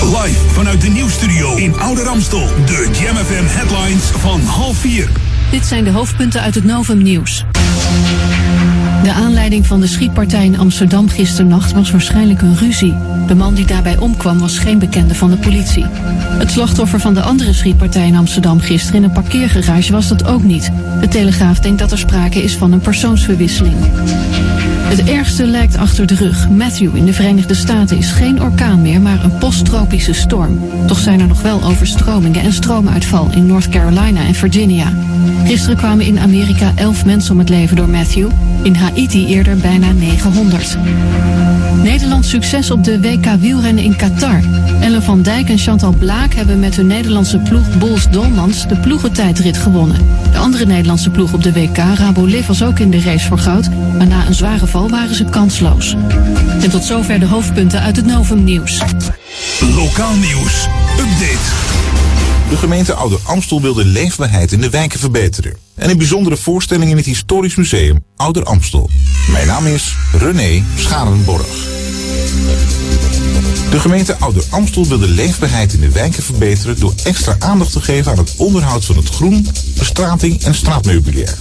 Live vanuit de nieuwstudio in Oude Ramstel. De Jam FM headlines van half vier. Dit zijn de hoofdpunten uit het Novum Nieuws. De aanleiding van de schietpartij in Amsterdam gisternacht was waarschijnlijk een ruzie. De man die daarbij omkwam was geen bekende van de politie. Het slachtoffer van de andere schietpartij in Amsterdam gisteren in een parkeergarage was dat ook niet. De Telegraaf denkt dat er sprake is van een persoonsverwisseling. Het ergste lijkt achter de rug. Matthew in de Verenigde Staten is geen orkaan meer, maar een posttropische storm. Toch zijn er nog wel overstromingen en stroomuitval in North Carolina en Virginia. Gisteren kwamen in Amerika 11 mensen om het leven door Matthew. In Haiti eerder bijna 900. Nederlands succes op de WK wielrennen in Qatar. Ellen van Dijk en Chantal Blaak hebben met hun Nederlandse ploeg Bols Dolmans de ploegentijdrit gewonnen. De andere Nederlandse ploeg op de WK, Rabo Liv, was ook in de race voor goud, maar na een zware val waren ze kansloos. En tot zover de hoofdpunten uit het Novum Nieuws. Lokaal nieuws. Update. De gemeente Ouder Amstel wil de leefbaarheid in de wijken verbeteren. En een bijzondere voorstelling in het Historisch Museum Ouder Amstel. Mijn naam is René Scharenborg. De gemeente Ouder Amstel wil de leefbaarheid in de wijken verbeteren door extra aandacht te geven aan het onderhoud van het groen, bestrating en straatmeubilair.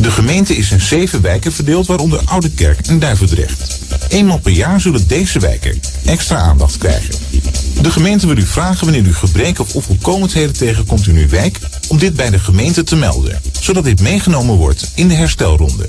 De gemeente is in zeven wijken verdeeld, waaronder Oude Kerk en Duivendrecht. Eenmaal per jaar zullen deze wijken extra aandacht krijgen. De gemeente wil u vragen wanneer u gebreken of onvolkomenheden tegenkomt in uw wijk, om dit bij de gemeente te melden, zodat dit meegenomen wordt in de herstelronde.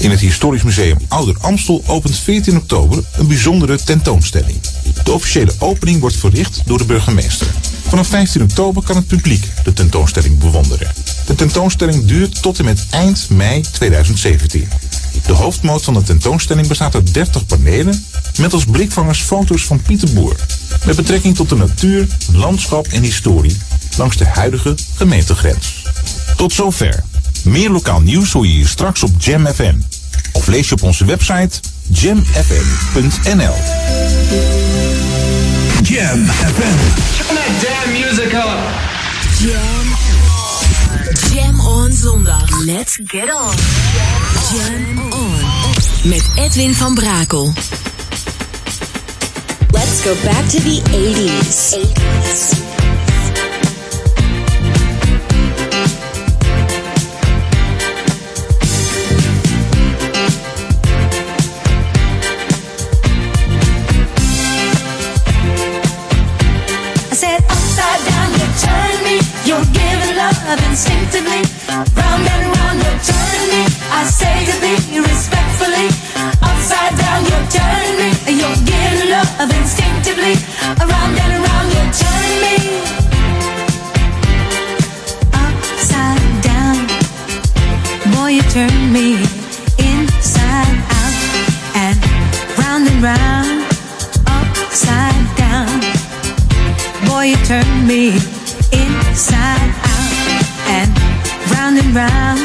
In het Historisch Museum Ouder Amstel opent 14 oktober een bijzondere tentoonstelling. De officiële opening wordt verricht door de burgemeester. Vanaf 15 oktober kan het publiek de tentoonstelling bewonderen. De tentoonstelling duurt tot en met eind mei 2017. De hoofdmoot van de tentoonstelling bestaat uit 30 panelen met als blikvangers foto's van Pieter Boer. Met betrekking tot de natuur, landschap en historie langs de huidige gemeentegrens. Tot zover. Meer lokaal nieuws hoor je hier straks op Jam FM. Of lees je op onze website jamfm.nl. Jam FM. Turn that damn music up. Jam. Jam on zondag. Let's get on. Jam on. Met Edwin van Brakel. Let's go back to the 80s. 80s. Round and round, you turn me. I say to thee respectfully. Upside down, you turn me. You're giving love instinctively. Around and around, you turn me. Upside down, boy, you turn me inside out and round and round. Upside down. Boy, you turn me inside out and round round.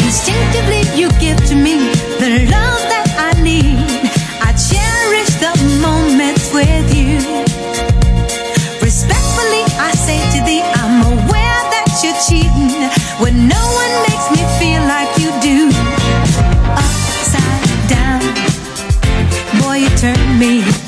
Instinctively, you give to me the love that I need. I cherish the moments with you. Respectfully, I say to thee, I'm aware that you're cheating when no one makes me feel like you do. Upside down, boy, you turn me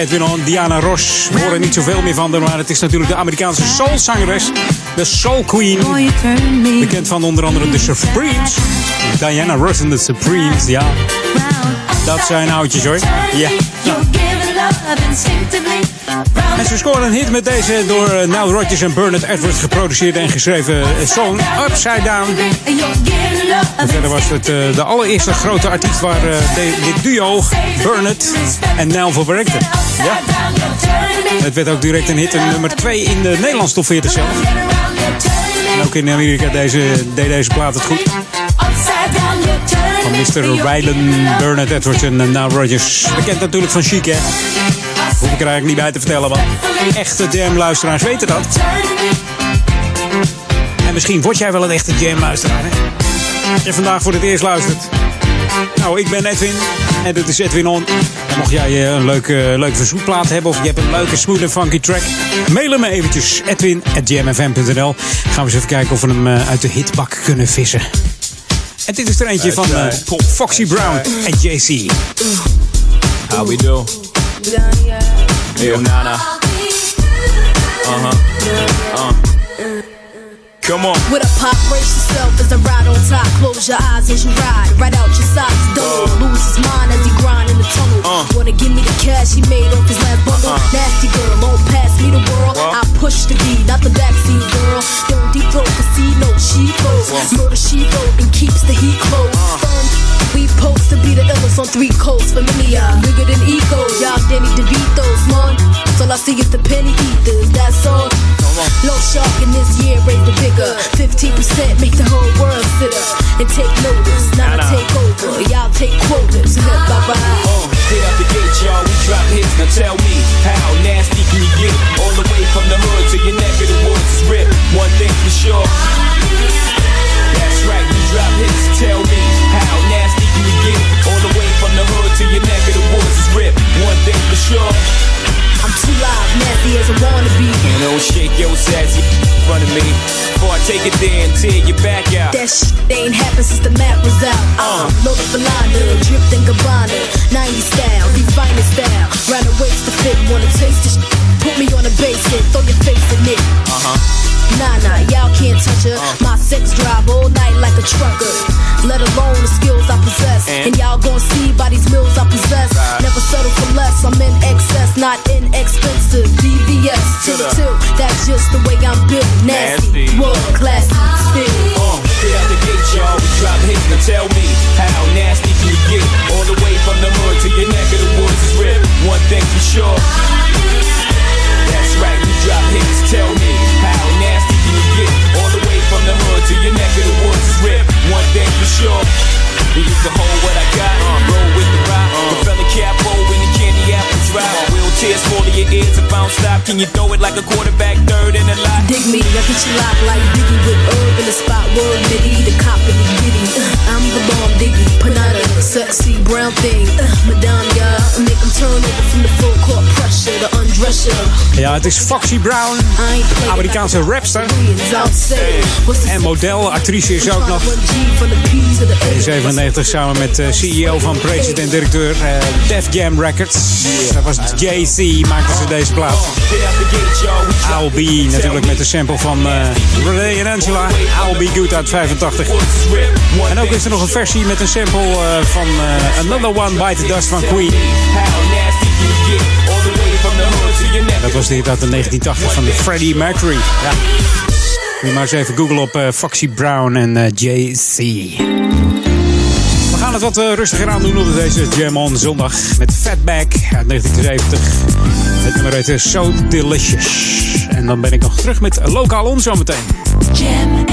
Edwin On, Diana Ross. We horen niet zoveel meer van haar, maar het is natuurlijk de Amerikaanse soulzangeres. De Soul Queen. Me Bekend van onder andere de Supremes. Diana Ross en de Supremes, ja. Dat zijn oudjes hoor. Ja. Instinctively. En ze scoren een hit met deze door eh, Nile Rodgers en Bernard Edwards geproduceerde en geschreven eh, song Upside Down. En verder was het eh, de allereerste grote artiest waar de- dit duo, Bernard en Nile voor werkte. Ja. Het werd ook direct een hit, een nummer 2 in de Nederlandse top 40 zelf. En ook in Amerika deze, deed deze plaat het goed. Van Mr. Rylan, Bernard Edwards en Nile Rodgers. Bekend natuurlijk van Chic, hè? Hoef ik er eigenlijk niet bij te vertellen, want echte jam-luisteraars weten dat. En misschien word jij wel een echte jam-luisteraar, hè? Als je vandaag voor het eerst luistert. Nou, ik ben Edwin en dit is Edwin On. En mocht jij eh, een leuke, leuke verzoekplaat hebben of je hebt een leuke smooth en funky track, mail me eventjes edwin.jamfm.nl. Gaan we eens even kijken of we hem eh, uit de hitbak kunnen vissen. En dit is er eentje van eh, Foxy Brown en JC. How we do? Yo, Nana. Uh huh. Uh. Come on. With a pop, brace yourself as I ride on top. Close your eyes as you ride. Right out your socks. Don't lose his mind as he grind in the tunnel. Uh. Wanna give me the cash he made off his last bundle? Uh-uh. Nasty girl, won't pass me the world. What? I push the beat, not the backseat girl. Don't deep throat, cause see no she goes. What? Murder she wrote and keeps the heat close. Fun, we post to be the illest on three coasts. Familiar, bigger than ego. Y'all Danny DeVito's, man. So all I see is the penny eaters, that's all. Low shark in this year, raise the bigger. 15% make the whole world sit up and take notice. Now Nah, a nah. takeover, y'all take quotas. Bye bye. Uh, hit up the gate, y'all. We drop hits. Now tell me, how nasty can you get? All the way from the hood to your neck of the woods is ripped. One thing for sure. That's right, we drop hits. Tell me, your neck of the woods is ripped. One thing for sure. I'm too live, nasty as I wanna be. And don't shake your sassy in front of me. Before I take it there and tear your back out. That shit ain't happened since the map was out. Uh, Lola Falana, dripped in Gabbana, 90 style, refining style. Round the waist to fit, wanna taste this. shit. Put me on a bass hit, throw your face in it. Uh huh. Nah, nah, y'all can't touch her. My sex drive all night like a trucker. Let alone the skills I possess. And? Y'all gon' see by these mills I possess. Never settle for less. I'm in excess, not inexpensive. DVS to the tilt. That's just the way I'm built. Nasty, world class, still. Uh, out the gate, y'all. We drop hits. Now tell me, how nasty can you get? All the way from the hood to your neck of the woods is ripped. One thing for sure. That's right, we drop hits. Tell me, how from the hood to your neck of the woods is ripped. One thing for sure. You to hold what I got, roll with the rock. The fella capo in the candy apple Can you throw it like a quarterback, third in a lot? Dig me, I get you locked like Diggy with herb in the spot. Word nitty, the cop in the giddy. Uh, I'm the bomb diggy, panada, sexy brown thing. Uh, Madame, yeah, make them turn over from the full court pressure, the undress you. Ja, het is Foxy Brown, Amerikaanse rapster. En model, actrice is ook nog. In 97 samen met de CEO van president-directeur uh, Def Jam Records. Dat was JC, maakte ze deze plaat. I'll Be, natuurlijk met de sample van uh, Renee en Angela. I'll Be Good uit 85. En ook is er nog een versie met een sample uh, van uh, Another One Bite the Dust van Queen. Dat was de hit uit de 1980 van de Freddie Mercury. Ja. Je maar eens even googlen op Foxy Brown en JC gaan het wat eh, rustiger aan doen op deze Jam on Zondag met Fatback uit 1970. Het nummer heet eh, So Delicious. En dan ben ik nog terug met Lokaal On zometeen. Jam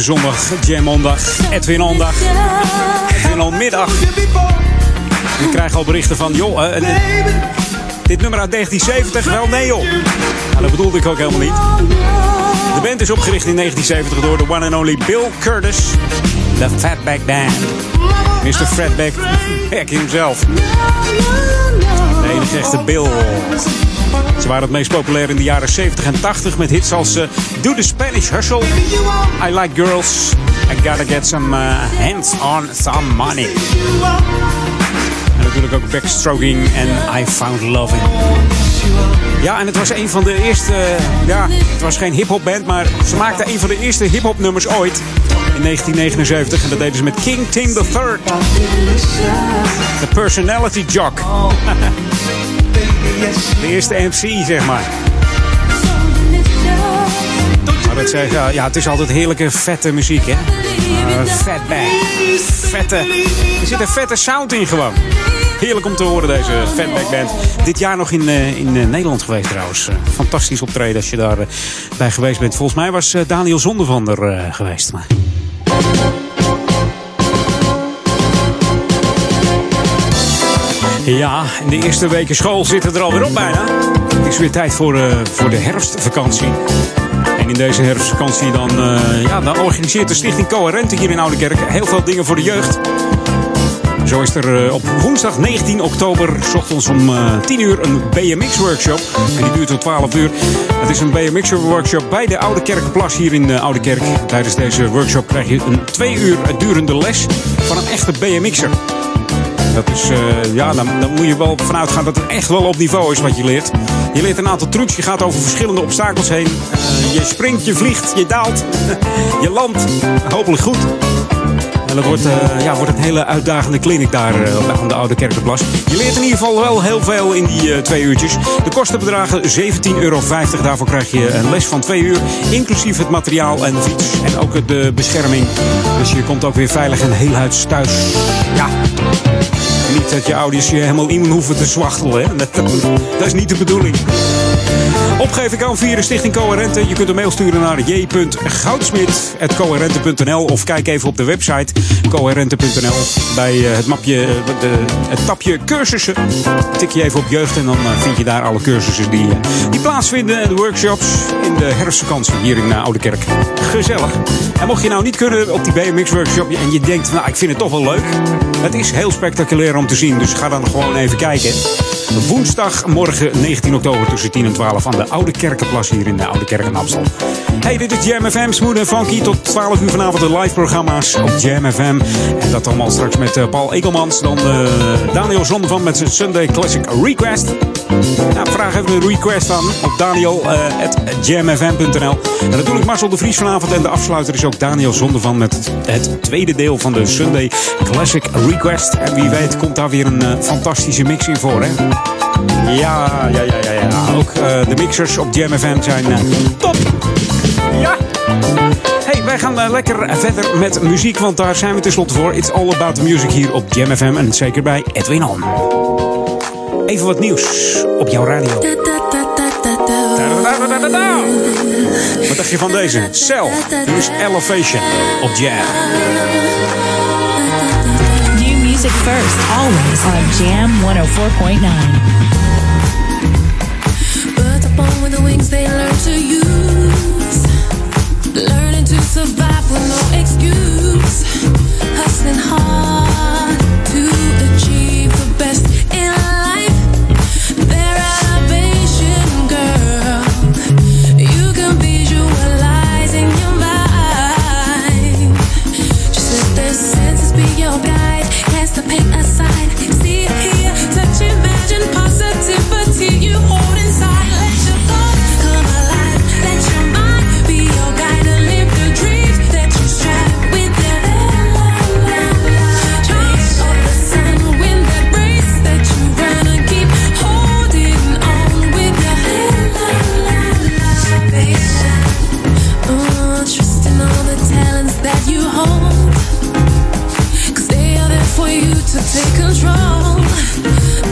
deze zondag, Jam Ondag, Edwin Ondag, Edwin Onmiddag. We krijgen al berichten van, joh, eh, dit nummer uit 1970, wel nee joh. Nou, dat bedoelde ik ook helemaal niet. De band is opgericht in 1970 door de one and only Bill Curtis. De Fatback Band. Mr. Fatback (laughs) Back himself. De enige echte Bill. Ze waren het meest populair in de jaren 70 en 80 met hits als eh, Do the Spanish Hustle, I Like Girls, I Gotta Get Some uh, Hands on Some Money. En natuurlijk ook Backstroking en I Found Loving. Ja, en het was een van de eerste. ja, het was geen hip-hop band, maar ze maakten een van de eerste hip-hop nummers ooit. In 1979. En dat deden ze met King Tim III. The Personality Jock. (laughs) De eerste MC, zeg maar. Zeg, ja, het is altijd heerlijke, vette muziek, hè? Fatback. Vette. Er zit een vette sound in gewoon. Heerlijk om te horen, deze Fatback Band. Dit jaar nog in, uh, in Nederland geweest trouwens. Fantastisch optreden als je daar bij geweest bent. Volgens mij was Daniel Zondervan er geweest. Maar... Ja, in de eerste weken school zitten er alweer op bijna. Het is weer tijd voor, voor de herfstvakantie. In deze herfstvakantie dan, ja, dan organiseert de Stichting Coherente hier in Oudekerk heel veel dingen voor de jeugd. Zo is er op woensdag 19 oktober, s ochtends om uh, 10 uur, een BMX-workshop. En die duurt tot 12 uur. Het is een BMX-workshop bij de Oude Kerkenplas hier in de Oude Kerk. Tijdens deze workshop krijg je een twee uur durende les van een echte BMX'er. Dat is, uh, ja, dan, dan, moet je wel vanuit gaan dat het echt wel op niveau is wat je leert. Je leert een aantal trucs, je gaat over verschillende obstakels heen. Uh, je springt, je vliegt, je daalt, (laughs) je landt. Hopelijk goed. En dat wordt, uh, ja, wordt een hele uitdagende kliniek daar uh, de Oude Kerkenplas. Je leert in ieder geval wel heel veel in die uh, twee uurtjes. De kosten bedragen 17,50 euro. Daarvoor krijg je een les van twee uur. Inclusief het materiaal en de fiets. En ook de bescherming. Dus je komt ook weer veilig en heel huids thuis. Ja. Niet dat je ouders je helemaal in hoeven te zwachtelen. Hè? Dat, (laughs) dat is niet de bedoeling. Opgeven kan via de Stichting Coherente. Je kunt een mail sturen naar j.goudsmit.coherente.nl of kijk even op de website coherente.nl. Bij het, mapje, de, het tapje cursussen tik je even op jeugd en dan vind je daar alle cursussen die, die plaatsvinden. De workshops in de herfstvakantie hier in Oude Kerk. Gezellig. En mocht je nou niet kunnen op die BMX workshop en je denkt, nou ik vind het toch wel leuk. Het is heel spectaculair om te zien, dus ga dan gewoon even kijken. Woensdagmorgen 19 oktober tussen 10 en 12 aan de Oude Kerkenplas hier in de Oude Kerk in. Hey, dit is Jam FM, smooth en funky. Tot 12 uur vanavond de live programma's op Jam FM. En dat allemaal straks met uh, Paul Egelmans. Dan uh, Daniel Zondervan met zijn Sunday Classic Request. Nou, vraag even een request aan op daniel.jamfm.nl. En natuurlijk Marcel de Vries vanavond. En de afsluiter is ook Daniel Zondervan met het tweede deel van de Sunday Classic Request. En wie weet komt daar weer een uh, fantastische mix in voor, hè? Ja, ja, ja, ja, ja. Ook uh, de mixers op Jam FM zijn uh, top. Ja. Hey, wij gaan uh, lekker verder met muziek, want daar zijn we tenslotte voor. It's all about the music hier op Jam FM en zeker bij Edwin On. Even wat nieuws op jouw radio. Wat dacht je van deze? Cell, dus Elevation op Jam. New music first, always on Jam 104.9. Birds are born with the wings they learn to use. Learning to survive with no excuse. Hustling hard senses be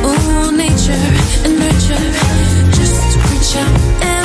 Oh, nature and nurture. Just reach out and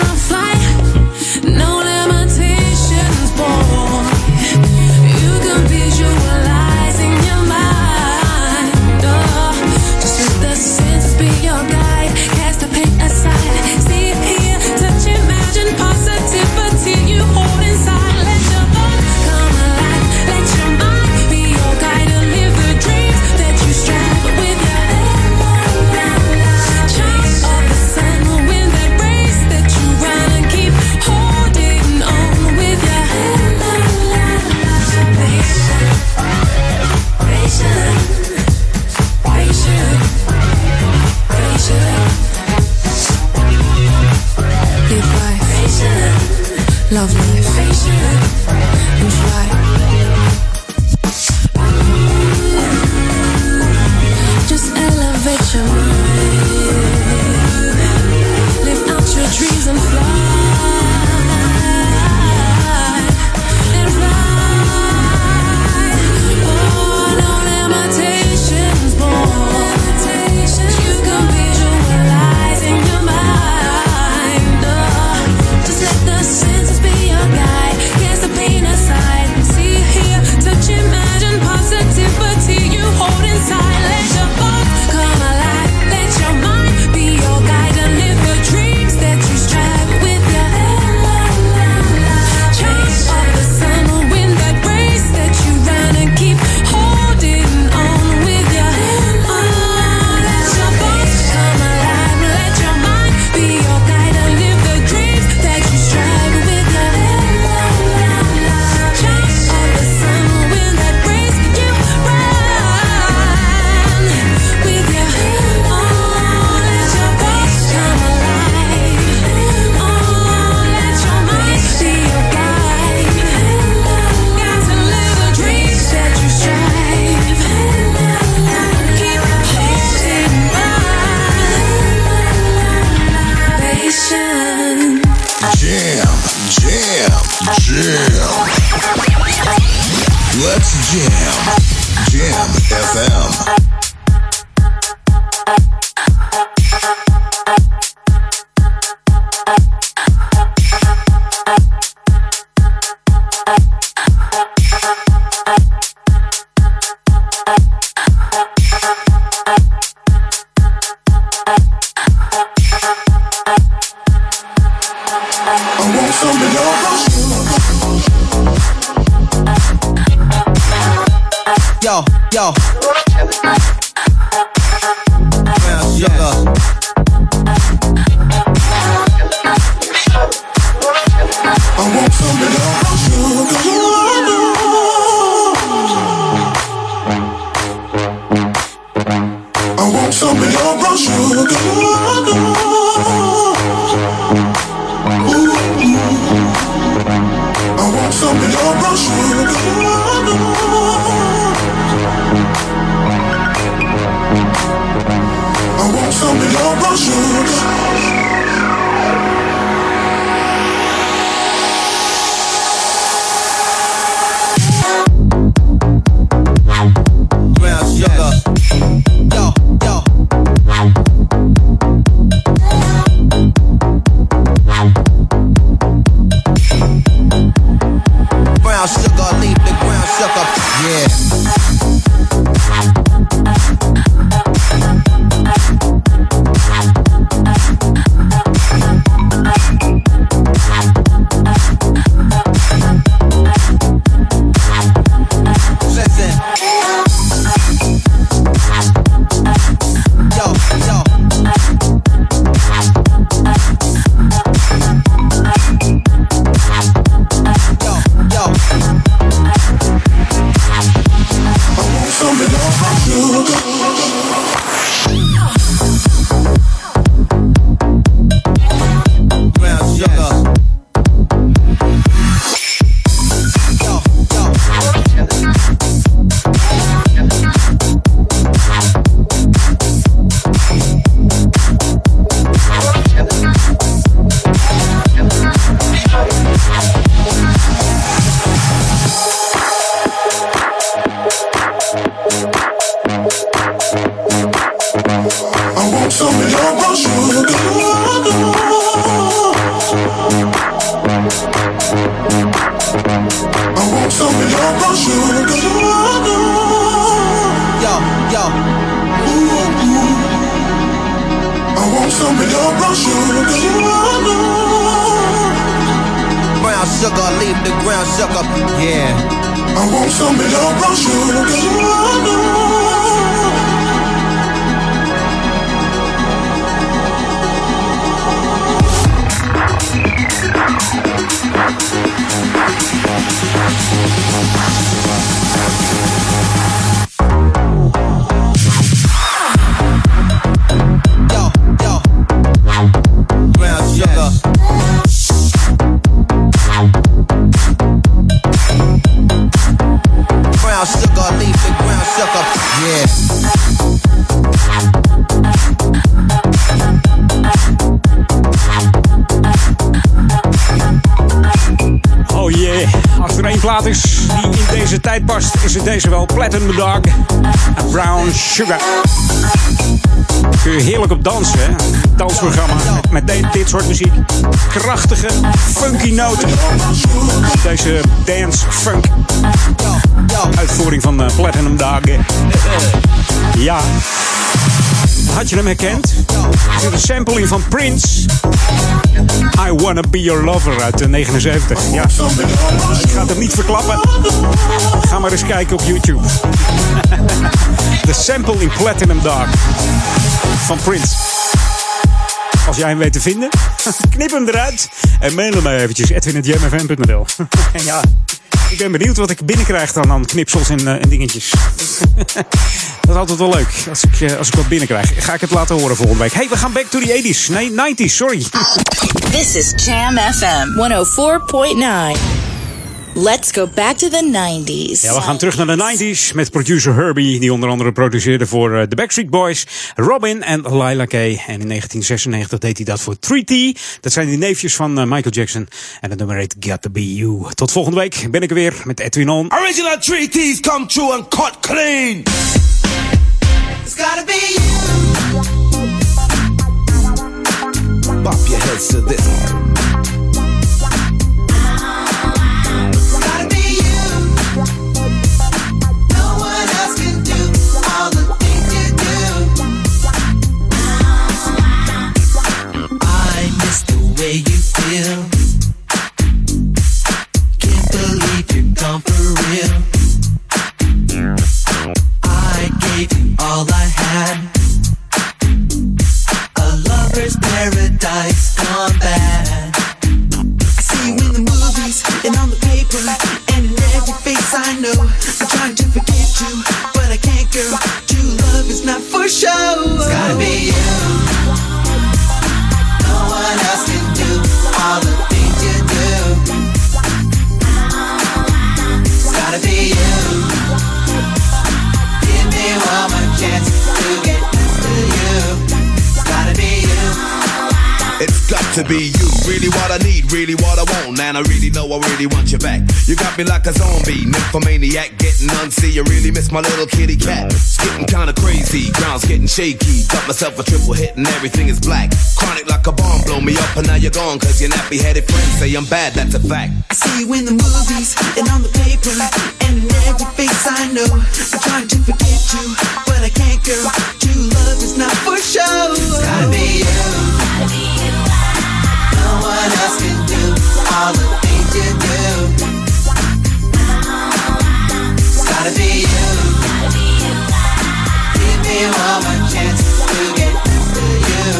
je hem herkend? Er zit een sampling van Prince. I Wanna Be Your Lover uit de 79. Ja, ik ga het hem niet verklappen. Ga maar eens kijken op YouTube. (laughs) De sample in Platinum Dog van Prince. Als jij hem weet te vinden, (laughs) knip hem eruit en mail hem maar eventjes edwin.jamfm.nl En (laughs) ja, ik ben benieuwd wat ik binnenkrijg dan aan knipsels en, eh, en dingetjes. Dat is altijd wel leuk als ik, eh, als ik wat binnenkrijg. Ga ik het laten horen volgende week. Hey, we gaan back to the 80s. Nee, 90s, sorry. This is Jam FM 104.9. Let's go back to the 90s. Ja, we gaan terug naar de 90s met producer Herbie, die onder andere produceerde voor eh, de Backstreet Boys, Robin en Lila Kay. En in 1996 deed hij dat voor 3T. Dat zijn die neefjes van eh, Michael Jackson. En het nummer heet Got to Be You. Tot volgende week ben ik er weer met Edwin On. Original treaties come true and cut clean. It's gotta be you. Bop your heads to this. It's gotta be you. No one else can do all the things you do. I miss the way you feel. You got me like a zombie, nymphomaniac, getting unsee. You really miss my little kitty cat. It's getting kinda crazy, ground's getting shaky. Got myself a triple hit and everything is black. Chronic like a bomb, blow me up and now you're gone, cause your nappy headed friends say I'm bad, that's a fact. I see you in the movies and on the paper and in every face I know. I'm trying to forget you, but I can't, girl. True love is not for show. It's gotta be you. No one else can do all the things you do. Gotta be you. Give me one more chance to get to you.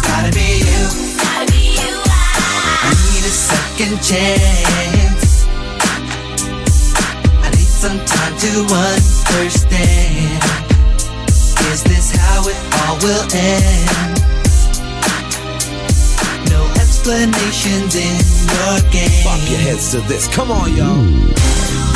Gotta be you. I need a second chance. I need some time to understand. Is this how it all will end? No explanations in your game. Bop your heads to this, come on, y'all.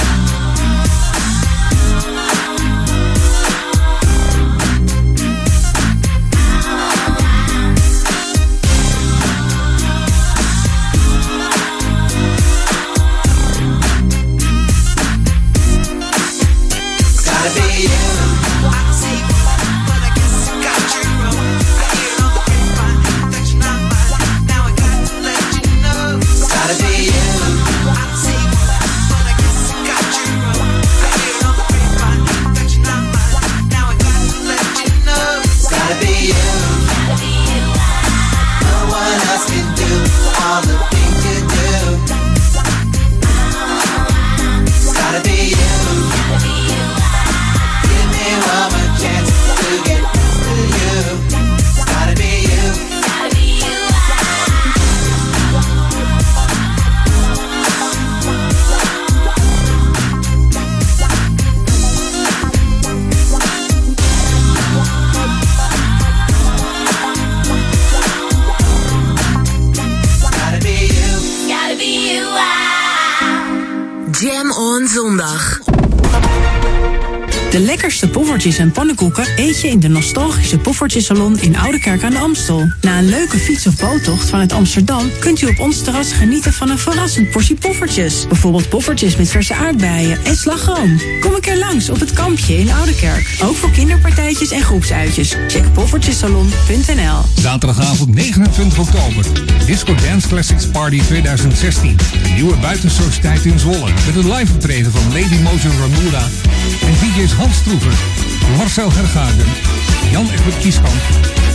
Poffertjes en pannenkoeken eet je in de nostalgische Poffertjesalon in Oude Kerk aan de Amstel. Na een leuke fiets- of boottocht vanuit Amsterdam kunt u op ons terras genieten van een verrassend portie poffertjes. Bijvoorbeeld poffertjes met verse aardbeien en slagroom. Kom een keer langs op het kampje in Oude Kerk. Ook voor kinderpartijtjes en groepsuitjes. Check poffertjesalon.nl Zaterdagavond 29 oktober. Disco Dance Classics Party 2016. De nieuwe buitensociëteit in Zwolle. Met een live optreden van Lady Motion Ramura en DJ's Hans Stroever, Marcel Hergagen, Jan Egbert Kieskamp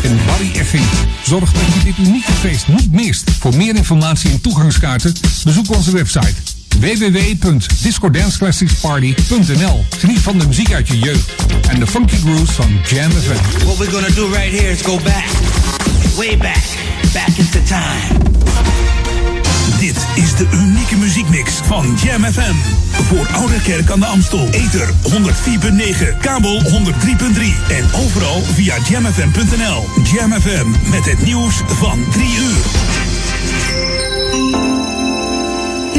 en Barry Effing. Zorg dat je dit unieke feest niet mist. Voor meer informatie en toegangskaarten bezoek onze website www.discodanceclassicsparty.nl Geniet van de muziek uit je jeugd en de funky grooves van Jam FM. What we're gonna do right here is go back, way back, back into time. Dit is de unieke muziekmix van Jam FM. Voor Oude Kerk aan de Amstel. Ether 104.9, kabel 103.3 en overal via jamfm.nl. Jam FM met het nieuws van 3 uur.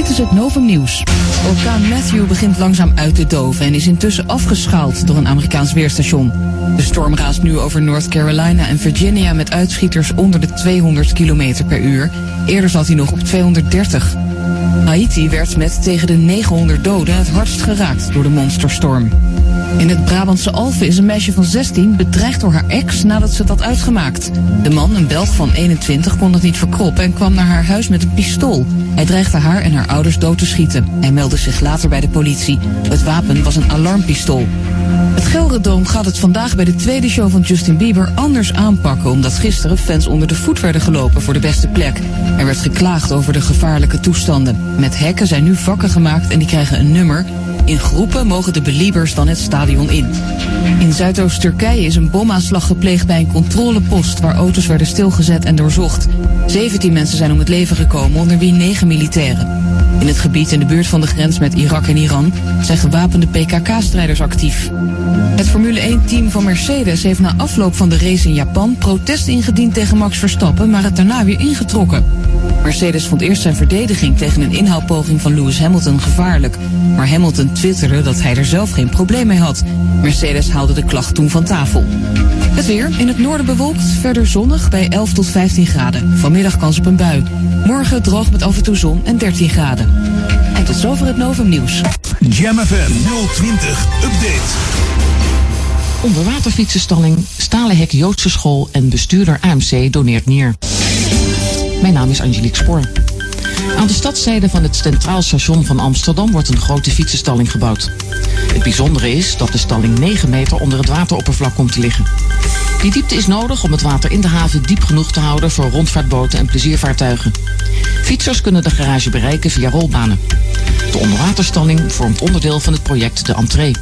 Dit is het Novum Nieuws. Orkaan Matthew begint langzaam uit te doven en is intussen afgeschaald door een Amerikaans weerstation. De storm raast nu over North Carolina en Virginia met uitschieters onder de 200 km per uur. Eerder zat hij nog op 230. Haiti werd met tegen de 900 doden het hardst geraakt door de monsterstorm. In het Brabantse Alphen is een meisje van 16 bedreigd door haar ex nadat ze het had uitgemaakt. De man, een Belg van 21, kon het niet verkroppen en kwam naar haar huis met een pistool. Hij dreigde haar en haar ouders dood te schieten. Hij meldde zich later bij de politie. Het wapen was een alarmpistool. Het Gelredome gaat het vandaag bij de tweede show van Justin Bieber anders aanpakken... omdat gisteren fans onder de voet werden gelopen voor de beste plek. Er werd geklaagd over de gevaarlijke toestanden. Met hekken zijn nu vakken gemaakt en die krijgen een nummer... In groepen mogen de beliebers dan het stadion in. In Zuidoost-Turkije is een bomaanslag gepleegd bij een controlepost waar auto's werden stilgezet en doorzocht. 17 mensen zijn om het leven gekomen, onder wie 9 militairen. In het gebied in de buurt van de grens met Irak en Iran zijn gewapende PKK-strijders actief. Het Formule 1-team van Mercedes heeft na afloop van de race in Japan protest ingediend tegen Max Verstappen, maar het daarna weer ingetrokken. Mercedes vond eerst zijn verdediging tegen een inhaalpoging van Lewis Hamilton gevaarlijk. Maar Hamilton twitterde dat hij er zelf geen probleem mee had. Mercedes haalde de klacht toen van tafel. Het weer. In het noorden bewolkt, verder zonnig bij 11 tot 15 graden. Vanmiddag kans op een bui. Morgen droog met af en toe zon en 13 graden. En tot zover het Novum Nieuws. Jam FM 020 Update. Onderwaterfietsenstalling, stalen hek Joodse school en bestuurder AMC doneert neer. Mijn naam is Angelique Spoor. Aan de stadszijde van het Centraal Station van Amsterdam wordt een grote fietsenstalling gebouwd. Het bijzondere is dat de stalling 9 meter onder het wateroppervlak komt te liggen. Die diepte is nodig om het water in de haven diep genoeg te houden voor rondvaartboten en pleziervaartuigen. Fietsers kunnen de garage bereiken via rolbanen. De onderwaterstalling vormt onderdeel van het project De Entree.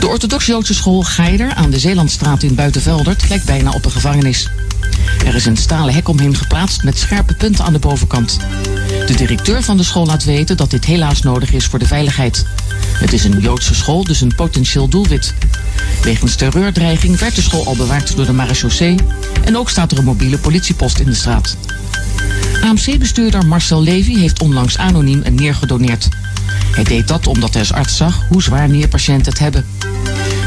De orthodox-Joodse school Geider aan de Zeelandstraat in Buitenveldert lijkt bijna op een gevangenis. Er is een stalen hek omheen geplaatst met scherpe punten aan de bovenkant. De directeur van de school laat weten dat dit helaas nodig is voor de veiligheid. Het is een Joodse school, dus een potentieel doelwit. Wegens terreurdreiging werd de school al bewaakt door de marechaussee... en ook staat er een mobiele politiepost in de straat. AMC-bestuurder Marcel Levy heeft onlangs anoniem een nier gedoneerd. Hij deed dat omdat hij als arts zag hoe zwaar nierpatiënten het hebben.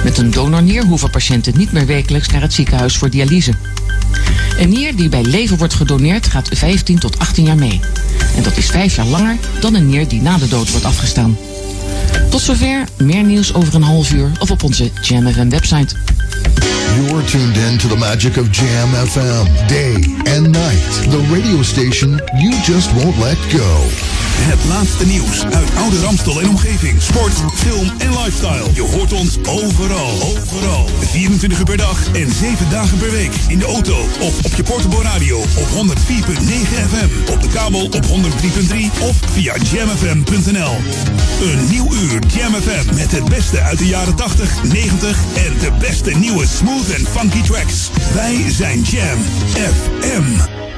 Met een donornier hoeven patiënten niet meer wekelijks naar het ziekenhuis voor dialyse. Een nier die bij leven wordt gedoneerd gaat 15 tot 18 jaar mee. En dat is 5 jaar langer dan een nier die na de dood wordt afgestaan. Tot zover, meer nieuws over een half uur of op onze Jam FM website. You're tuned in to the magic of Jam FM, day and night. The radio station you just won't let go. Het laatste nieuws uit oude Ramstel en omgeving. Sport, film en lifestyle. Je hoort ons overal. Overal. 24 uur per dag en 7 dagen per week. In de auto of op je portable radio op 104.9 FM. Op de kabel op 103.3 of via jamfm.nl. Een nieuw uur Jam FM met het beste uit de jaren 80, 90 en de beste nieuwe smooth en funky tracks. Wij zijn Jam FM.